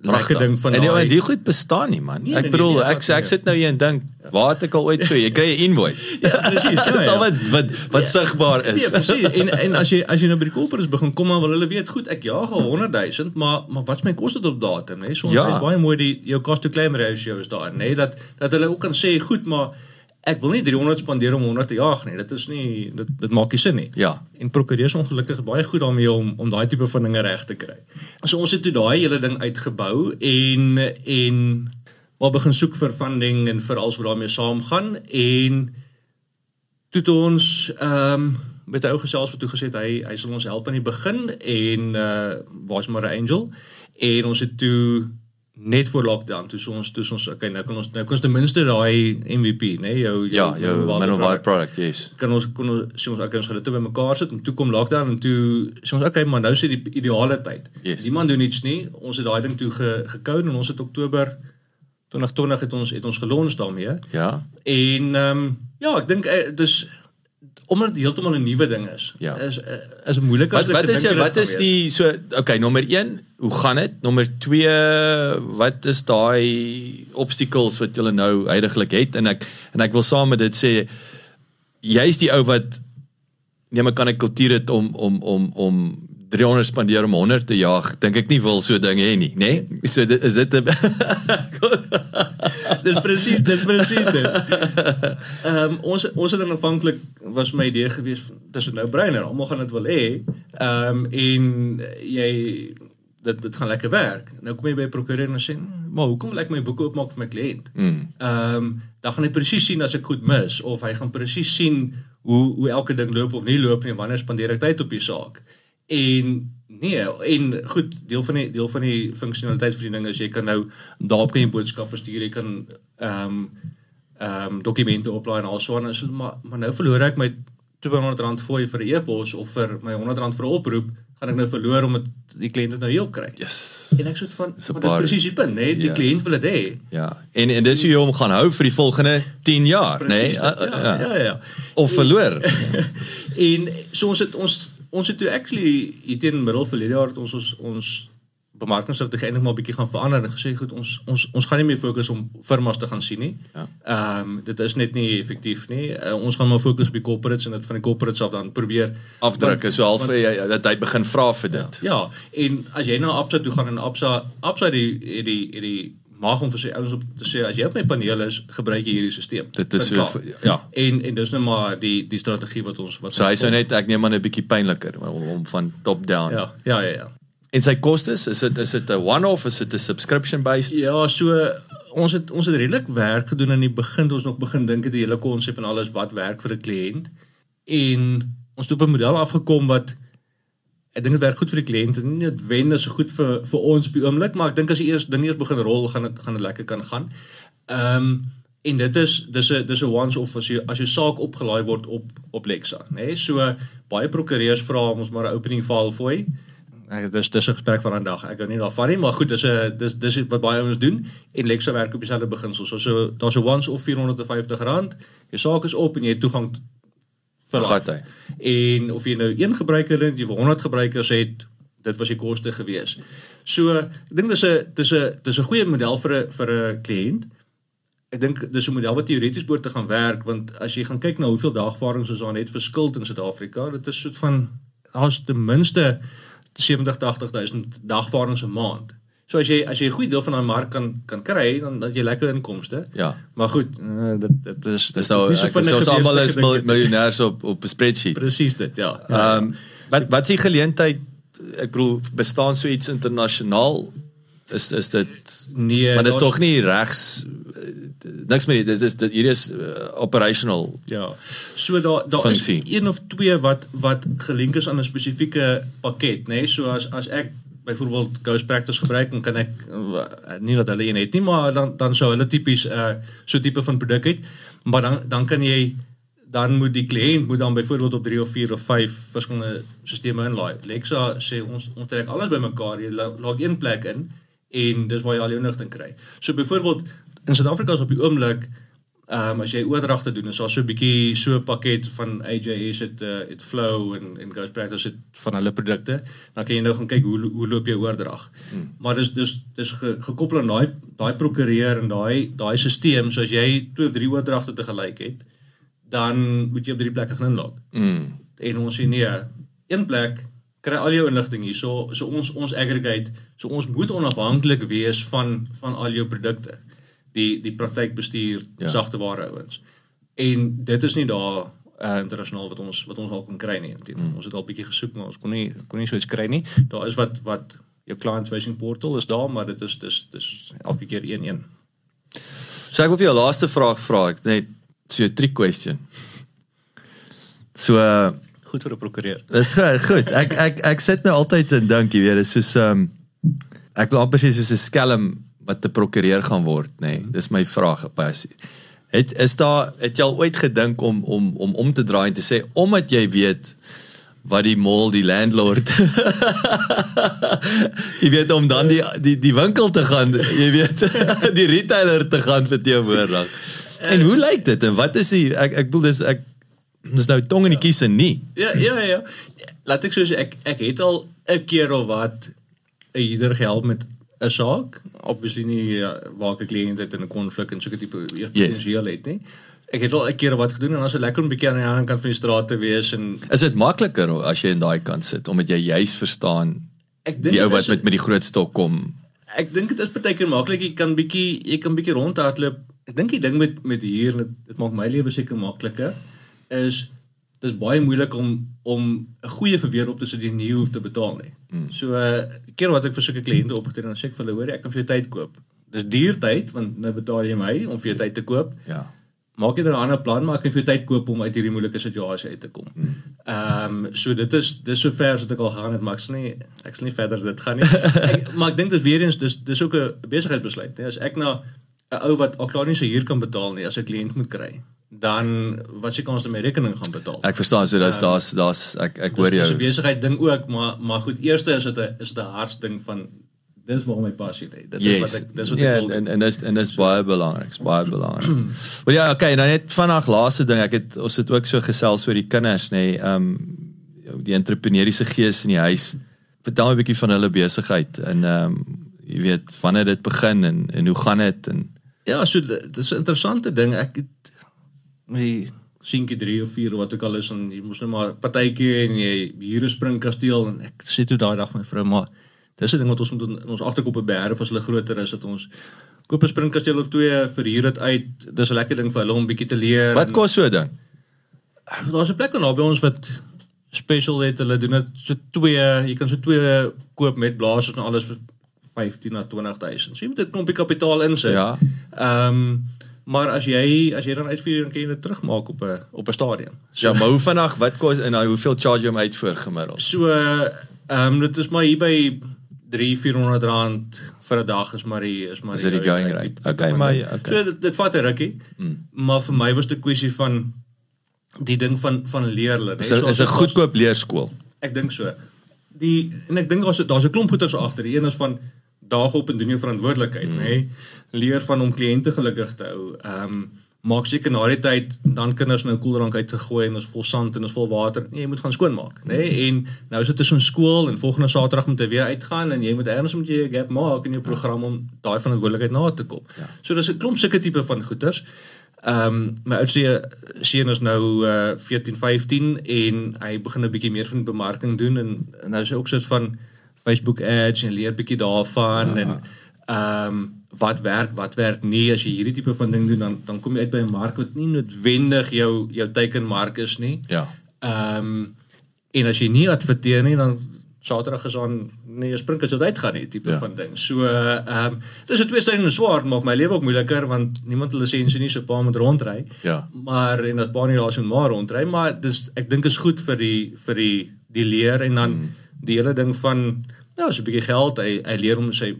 lekker ding van daai. En die goed bestaan nie man. Nee, ek nee, bedoel nee, nee, ek ek sit nou hier en dink, waar het ek al ooit so, jy kry 'n invoice. <laughs> ja, presies. <laughs> Ja, Dit is al wat wat wat ja, sigbaar is. Ja, presies. <laughs> En en as jy as jy nou by die koopers begin kom dan wil hulle weet, goed, ek jaag al 100 000, maar maar wat is my kos tot op datum, hè? So ja. baie mooi die jou cost to claim ratio is daar, nê, dat dat hulle ook kan sê, goed, maar ek wil nie 300 spandeer om 100 te jag nie. Dit is nie dit dit maak nie sin nie. Ja. En prokureurs ongelukkig baie goed daarmee om om daai tipe van dinge reg te kry. So ons het toe daai hele ding uitgebou en en maar begin soek vir funding en vir alles wat daarmee saamgaan en toe ons ehm um, met ou gesels wat toe gesê hy hy sal ons help aan die begin en uh was maar 'n angel en ons het toe net voor lockdown toe ons toe ons okay nou kan ons nou kan ons ten minste daai MVP nê nee, jou jou ja jou minimum viable product. yes. Kan ons kon ons sê ons okay ons gaan dit by mekaar sit en toe kom lockdown en toe sê ons okay maar nou is die ideale tyd. Yes. niemand doen iets nie. Ons het daai ding toe ge, gekou en ons het Oktober 2020 het ons het ons gelons daarmee. Ja. En ehm um, ja ek dink uh, dis omdat dit heeltemal 'n nuwe ding is. Ja. Is is moeilik as wat, wat is jy, wat is die so okay, nommer 1, hoe gaan dit? Nommer 2, wat is daai obstacles wat jy nou heidaglik het en ek en ek wil saam met dit sê jy's die ou wat nee, maar kan ek kultuur het om om om om 300 spandeer om 100 te jag, dink ek nie wil so ding hê nie, nê? Nee? So dit is dit <laughs> Dis presies, dis presies dit. Ehm um, ons ons het aanvanklik was my idee gewees dis 'n nou breiner, almal gaan dit wil hê. Ehm um, en jy dit dit gaan lekker werk. Nou kom jy by 'n prokureur en sê, "Maar hoekom wil ek my boeke oopmaak vir my kliënt?" Mm. Ehm um, dan gaan hy presies sien as ek goed mis of hy gaan presies sien hoe hoe elke ding loop of nie loop nie, wanneer spandeer ek tyd op die saak. En nee, en goed, deel van die deel van die funksionaliteit vir die ding is jy kan nou daarop kan jy boodskappe stuur, jy kan ehm um, ehm um, dokumente oplaai en al so en maar maar nou verloor ek my R200 fooi vir 'n e-pos of vir my R100 vir 'n oproep, gaan ek nou verloor omdat die kliënt dit nou heel kry. Yes. En ek sê van maar dis presies die punt, né? Die Ja. kliënt wil dit hê. Ja. En en dis hoe jy hom gaan hou vir die volgende 10 jaar, nê? Nee? Presies dit, ja, ja, ja. Of verloor. <laughs> en so ons het ons ons het toe actually hier teen middel verlede jaar het ons ons ons bemarkingsstrategie eintlik maar 'n bietjie gaan verander en gesê goed ons ons ons gaan nie meer fokus om firmas te gaan sien nie. Ja. Ehm um, dit is net nie effektief nie. Uh, ons gaan maar fokus op die corporates en dit van die corporates af dan probeer Afdruk is so half want- jy- jy- dat hy begin vra vir dit. Ja, en as jy na Absa toe gaan en Absa Absa die het die het die mag om vir sy ouens op te sê as jy op my paneel is, gebruik jy hierdie stelsel. Dit is so- klaar. ja. En en dis nou maar die die strategie wat ons wat So hy sou net ek neem aan 'n bietjie pynliker om, om van top down. Ja, ja, ja, ja. En sy kostes, is dit is dit 'n one-off, is dit 'n subscription based? Ja, so ons het ons het redelik werk gedoen aan die begin toe ons nog begin dink het die hele konsep en alles wat werk vir 'n kliënt. En ons het op 'n model afgekom wat ek dink dit werk goed vir die kliënt en nie noodwendig so goed vir vir ons op die oomblik, maar ek dink as die eers ding eers begin rol, gaan dit gaan dit lekker kan gaan. Ehm um, en dit is dis 'n dis 'n once off as jy as jou saak opgelaai word op op Lexa, nê? Nee? So baie prokureurs vra ons maar 'n opening file fooi. Ek dis dis 'n gesprek van 'n dag. Ek hou nie daarvan nie, maar goed, dis 'n dis dis wat baie ouens doen en Lexa werk op dieselfde beginsel. So so daar's 'n once off R450. Jou saak is op en jy het toegang vir life. hy. En of jy nou een gebruiker het, jy wil 100 gebruikers het, dit was die koste gewees. So, ek dink dis 'n dis 'n dis 'n goeie model vir 'n vir 'n kliënt. Ek dink dis 'n model wat teoreties behoort te gaan werk want as jy gaan kyk na hoeveel dagvaardings ons daar net verskil in Suid-Afrika, dit is soort van daar's ten minste 70 80000 dagvaardings 'n maand. So as jy as jy 'n goeie deel van daai mark kan kan kry, dan dan jy lekker inkomste. Ja. Maar goed, uh, dit dit is Dis nou nie so ek vinnig sê ons almal is mil- miljonêers op op 'n spreadsheet. Presies dit, ja. Ehm um, wat wat is die geleentheid ek bedoel bestaan so iets internasionaal is is dit nee, maar dis daar's- tog nie regs eh, niks meer dit is dit hier is uh, operational Ja. So daar daar is een of twee wat wat gelink is aan 'n spesifieke pakket, nê? Nee? So as as ek byvoorbeeld Ghost Practice gebruik, dan kan ek nie dat hulle een het nie, maar dan dan sou hulle tipies 'n uh, so tipe van produk het. Maar dan dan kan jy dan moet die kliënt moet dan byvoorbeeld op 3 of 4 of 5 verskillende stelsels inlaai. Lexa sê ons ons trek alles bymekaar, jy log een plek in en dis waar jy al jou inligting kry. So byvoorbeeld in Suid-Afrika is op die oomblik Ehm um, as jy oordragte doen, is daar so 'n bietjie so 'n pakket van AJS het uh, het Flow en en Ghost Practice het van hulle produkte. Dan kan jy nou gaan kyk hoe hoe loop jou oordrag. Hmm. Maar dis dis dis ge, gekoppel aan daai daai prokureur en daai daai stelsel, so as jy twee of drie oordragte te gelyk het, dan moet jy op drie plekke gaan inlog. mm. En ons sê nee, een plek kry al jou inligting hier. So so ons ons aggregate, so ons moet onafhanklik wees van van al jou produkte. Die die praktykbestuur, Ja. sagte ware ouens. En dit is nie daar uh, internasionaal wat ons wat ons al kon kry nie. Mm. Ons het al bietjie gesoek maar ons kon nie kon nie so iets kry nie. Daar is wat wat jou client facing portal is daar, maar dit is dis dis elke keer 1-1. So ek wil vir jou laaste vraag vra ek net so 'n trick question. So uh, Goed vir 'n prokureur. <laughs> Dis goed. Ek ek ek sit nou altyd en dink, jy weet, dis soos um, ek wil amper sê soos 'n skelm wat te prokureur gaan word, nê. Nee, dis my vraag passie. Het is daar het jy al ooit gedink om om om om te draai en te sê omdat jy weet wat die mall die landlord <laughs> jy weet om dan die die die winkel te gaan jy weet <laughs> die retailer te gaan verteenwoordig. En hoe lyk dit en wat is die ek ek bedoel dis ek dis nou tong in die kies en nie. Ja, ja, ja. Laat ek sê ek ek het al 'n keer of wat 'n huurder gehelp met 'n saak. Obviously nie uh, waar ek 'n kliënt het in 'n konflik en so 'n tipe finansiëel het nie. Ek het al 'n keer wat gedoen en dan dit lekker om 'n bietjie aan die ander kant van die straat te wees en Is dit makliker as jy in daai kant sit omdat jy juis verstaan ek dink die ou wat met met die groot stok kom. Ek dink dit is baie keer maklik. Jy kan bietjie jy kan bietjie rondhardloop. Ek dink die ding met met hier dit, dit maak my lewe seker makliker is dit is baie moeilik om om 'n goeie verweer op te sit jy nie hoef te betaal nie. Mm. So uh, keer wat ek vir sulke kliënte opgetree dan sê ek vir hulle hoor ek kan vir jou tyd koop. Dis duur tyd want nou betaal jy my om vir jou tyd te koop. Ja. Maak jy dan 'n ander plan maar ek kan vir jou tyd koop om uit hierdie moeilike situasie uit te kom. Ehm um, so dit is dis so ver as wat ek al gegaan het maar ek sal nie ek sal nie verder dit gaan nie. <laughs> ek, maar ek dink dit weer eens dis dis ook 'n besigheidsbesluit, nee. As ek na 'n ou wat al klaar nie sy huur kan betaal nie as 'n kliënt moet kry dan wat se kans dat my rekening gaan betaal. Ek verstaan so dis daar's daar's ek ek hoor Dis 'n jou. besigheid ding ook, maar maar goed, eerste is dit 'n is dit 'n hartsding van dis waar my passie lê. Dit is Yes. wat ek dis wat ja, ek wil. en en dis en dis baie belangrik, is baie belangrik. <clears throat> Maar ja, okay, nou net vanaand laaste ding, ek het ons het ook so gesels oor die kinders, nê, nee, ehm um, die entrepreneursiese gees in die huis. Vertel my 'n bietjie van hulle besigheid en ehm um, jy weet wanneer dit begin en en hoe gaan dit en Ja, so dit is 'n interessante ding. Ek het my seentjie 3 of 4 wat ook al is en jy moes nou maar partytjie en jy hier 'n springkasteel en ek sê toe daai dag my vrou maar dis 'n ding wat ons moet in ons agterkop beheer as hulle groter is dat ons koop 'n springkasteel of twee verhuur dit uit. Dis 'n lekker ding vir hulle om bietjie te leer. wat kos so 'n ding? Daar's 'n plek aan naby ons wat special het. Hulle doen dit so twee, jy kan so twee koop met blaasers en alles vir 15 na 20000. So jy moet 'n klompie kapitaal insit. Ja. Ehm maar as jy as jy dan uitvier dan kan jy dit terugmaak op 'n op 'n stadion. Ja, maar hoe vinnig wat kos en nou hoeveel charge jy hom uit voor gemiddeld? So ehm dit is maar hier by 3 400 rand vir 'n dag is maar die is maar Is dit die going rate? Okay, maar ja, okay. So dit, dit vat 'n rukkie. Mm. Maar vir my was dit 'n kwessie van die ding van van leer hulle. Is 'n is 'n goedkoop leerskool. Ek dink so. Die en ek dink daar's daar's 'n klomp goeters agter. Die een is van daag op en doen jou verantwoordelikheid, mm. nê? Leer van om kliënte gelukkig te hou. Ehm um, maak seker na die tyd dan kinders nou koeldrank uitgegooi en is vol sand en is vol water. Nee, jy moet gaan skoonmaak, nê? En nou is dit tussen skool en volgende Saterdag moet jy weer uitgaan en jy moet ergens moet jy 'n gap maak in jou program om daai verantwoordelikheid na te kom. Ja. So dis 'n klomp sulke tipe van goeters. Ehm um, my oudste seun is nou uh 14, 15 en hy begin 'n bietjie meer van bemarking doen en, en nou is hy ook soort van Facebook ads en leer bietjie daarvan ja. en ehm um, wat werk, wat werk nie as jy hierdie tipe van ding doen dan dan kom jy uit by 'n mark wat nie noodwendig jou jou teikenmark is nie. Ja. Ehm um, en as jy nie adverteer nie dan Saterdag is aan nee, as dit uitgaan nie tipe Ja. van ding. So ehm um, dis 'n twee stadium swaar maak my lewe ook moeiliker want niemand het lisensie nie so pa moet rondry. Ja. Maar en dat pa nie daar so maar rondry, maar dis ek dink is goed vir die vir die die leer en dan mm. die hele ding van ja, so 'n bietjie geld, hy hy leer om sy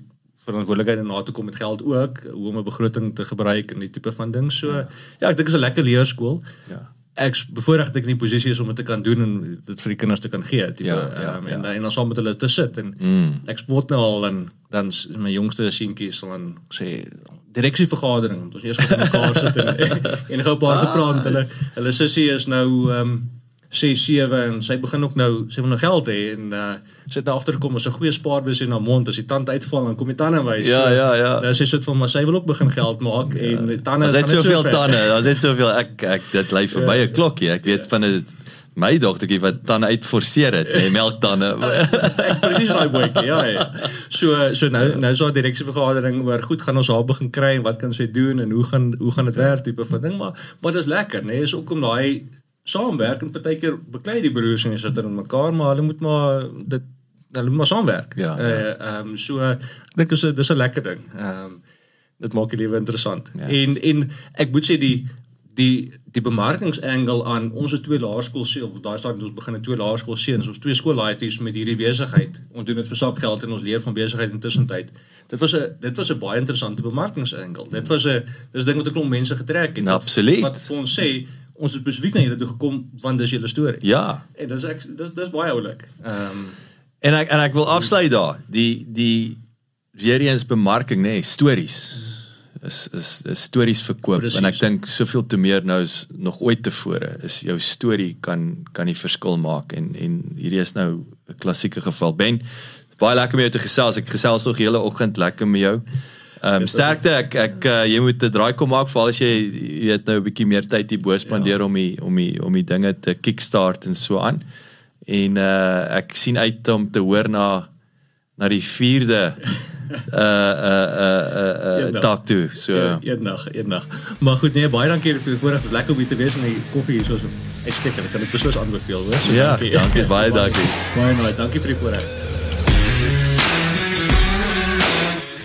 verantwoordelikheid na toe kom met geld ook, hoe om 'n begroting te gebruik en die tipe van ding. So ja, ja ek dink is 'n lekker leerskool. Ja. Ek bevoorreg dat ek in die posisie is om dit te kan doen en dit vir die kinders te kan gee, tipe Ja, ja, ja, um, ja. en en dan saam met hulle te sit en Mm. ek spot nou al en dan my jongste seentjie sal dan sê direksievergadering want ons eers gaan mekaar sit en <laughs> en gou 'n paar gepraat met hulle hulle sussie is nou ehm um, 6 7 en sy begin ook nou sy wil nou geld hê en uh, sy het nou agtergekom as 'n goeie spaarbus in haar mond as die tand uitval dan kom die tande wys. Ja, ja, ja. Nou sy sê van maar sy wil ook begin geld maak ja. en die tande Daar's net soveel ver. tande, <laughs> daar's net soveel ek ek dit lê verby 'n klokkie. Ek weet van 'n my dogtertjie wat tande uitforceer het, nee, melktande. <laughs> Ek presies daai boetjie. Ja, ja. So so nou nou is daar direksievergadering oor goed gaan ons haar begin kry en wat kan sy doen en hoe gaan hoe gaan dit werk tipe van ding maar maar dit is lekker, né? Nee, is ook om daai saamwerk en partykeer beklei die broers en sister in mekaar, maar hulle moet maar dit hulle moet maar saamwerk. Ja, ja. Eh, Ehm um, so ek dink is 'n dis 'n lekker ding. Ehm um, dit maak die lewe interessant. Ja. En en ek moet sê die die die bemarkingsangel aan ons het twee laerskool se of daai stadium ons begin 'n twee laerskool seuns ons twee skoollaaitjies met hierdie besigheid ons doen dit vir sakgeld en ons leer van besigheid intussen tyd dit was 'n dit was 'n baie interessante bemarkingsangel dit was 'n dis ding wat 'n klomp mense getrek het Nou, absoluut. wat vir ons sê ons het spesifiek na julle toe gekom want dis julle storie ja. en dis ek dis dis baie oulik ehm um, En ek en ek wil afsluit daar. Die die weer eens bemarking nê, nee, stories. Is is is stories verkoop Precies. en ek dink soveel te meer nou is nog ooit tevore is jou storie kan kan die verskil maak en en hierdie is nou 'n klassieke geval. Ben, baie lekker om jou te gesels. Ek gesels nog die hele oggend lekker met jou. Ehm um, sterkte ek ek uh, jy moet 'n draai kom maak veral as jy jy weet nou 'n bietjie meer tyd hier bo spandeer ja. om die om die om die dinge te kickstart en so aan. En uh ek sien uit om te hoor na na die 4de uh uh uh uh, uh dag toe. So Ja, eendag, eendag. Maar goed, nee, baie dankie vir die voorreg. Lekker om hier te wees en die koffie hier so uitstekend. Ek kan dit beslis aanbeveel, hoor. So, ja, dankie baie dankie. Baie baie dankie vir die voorreg.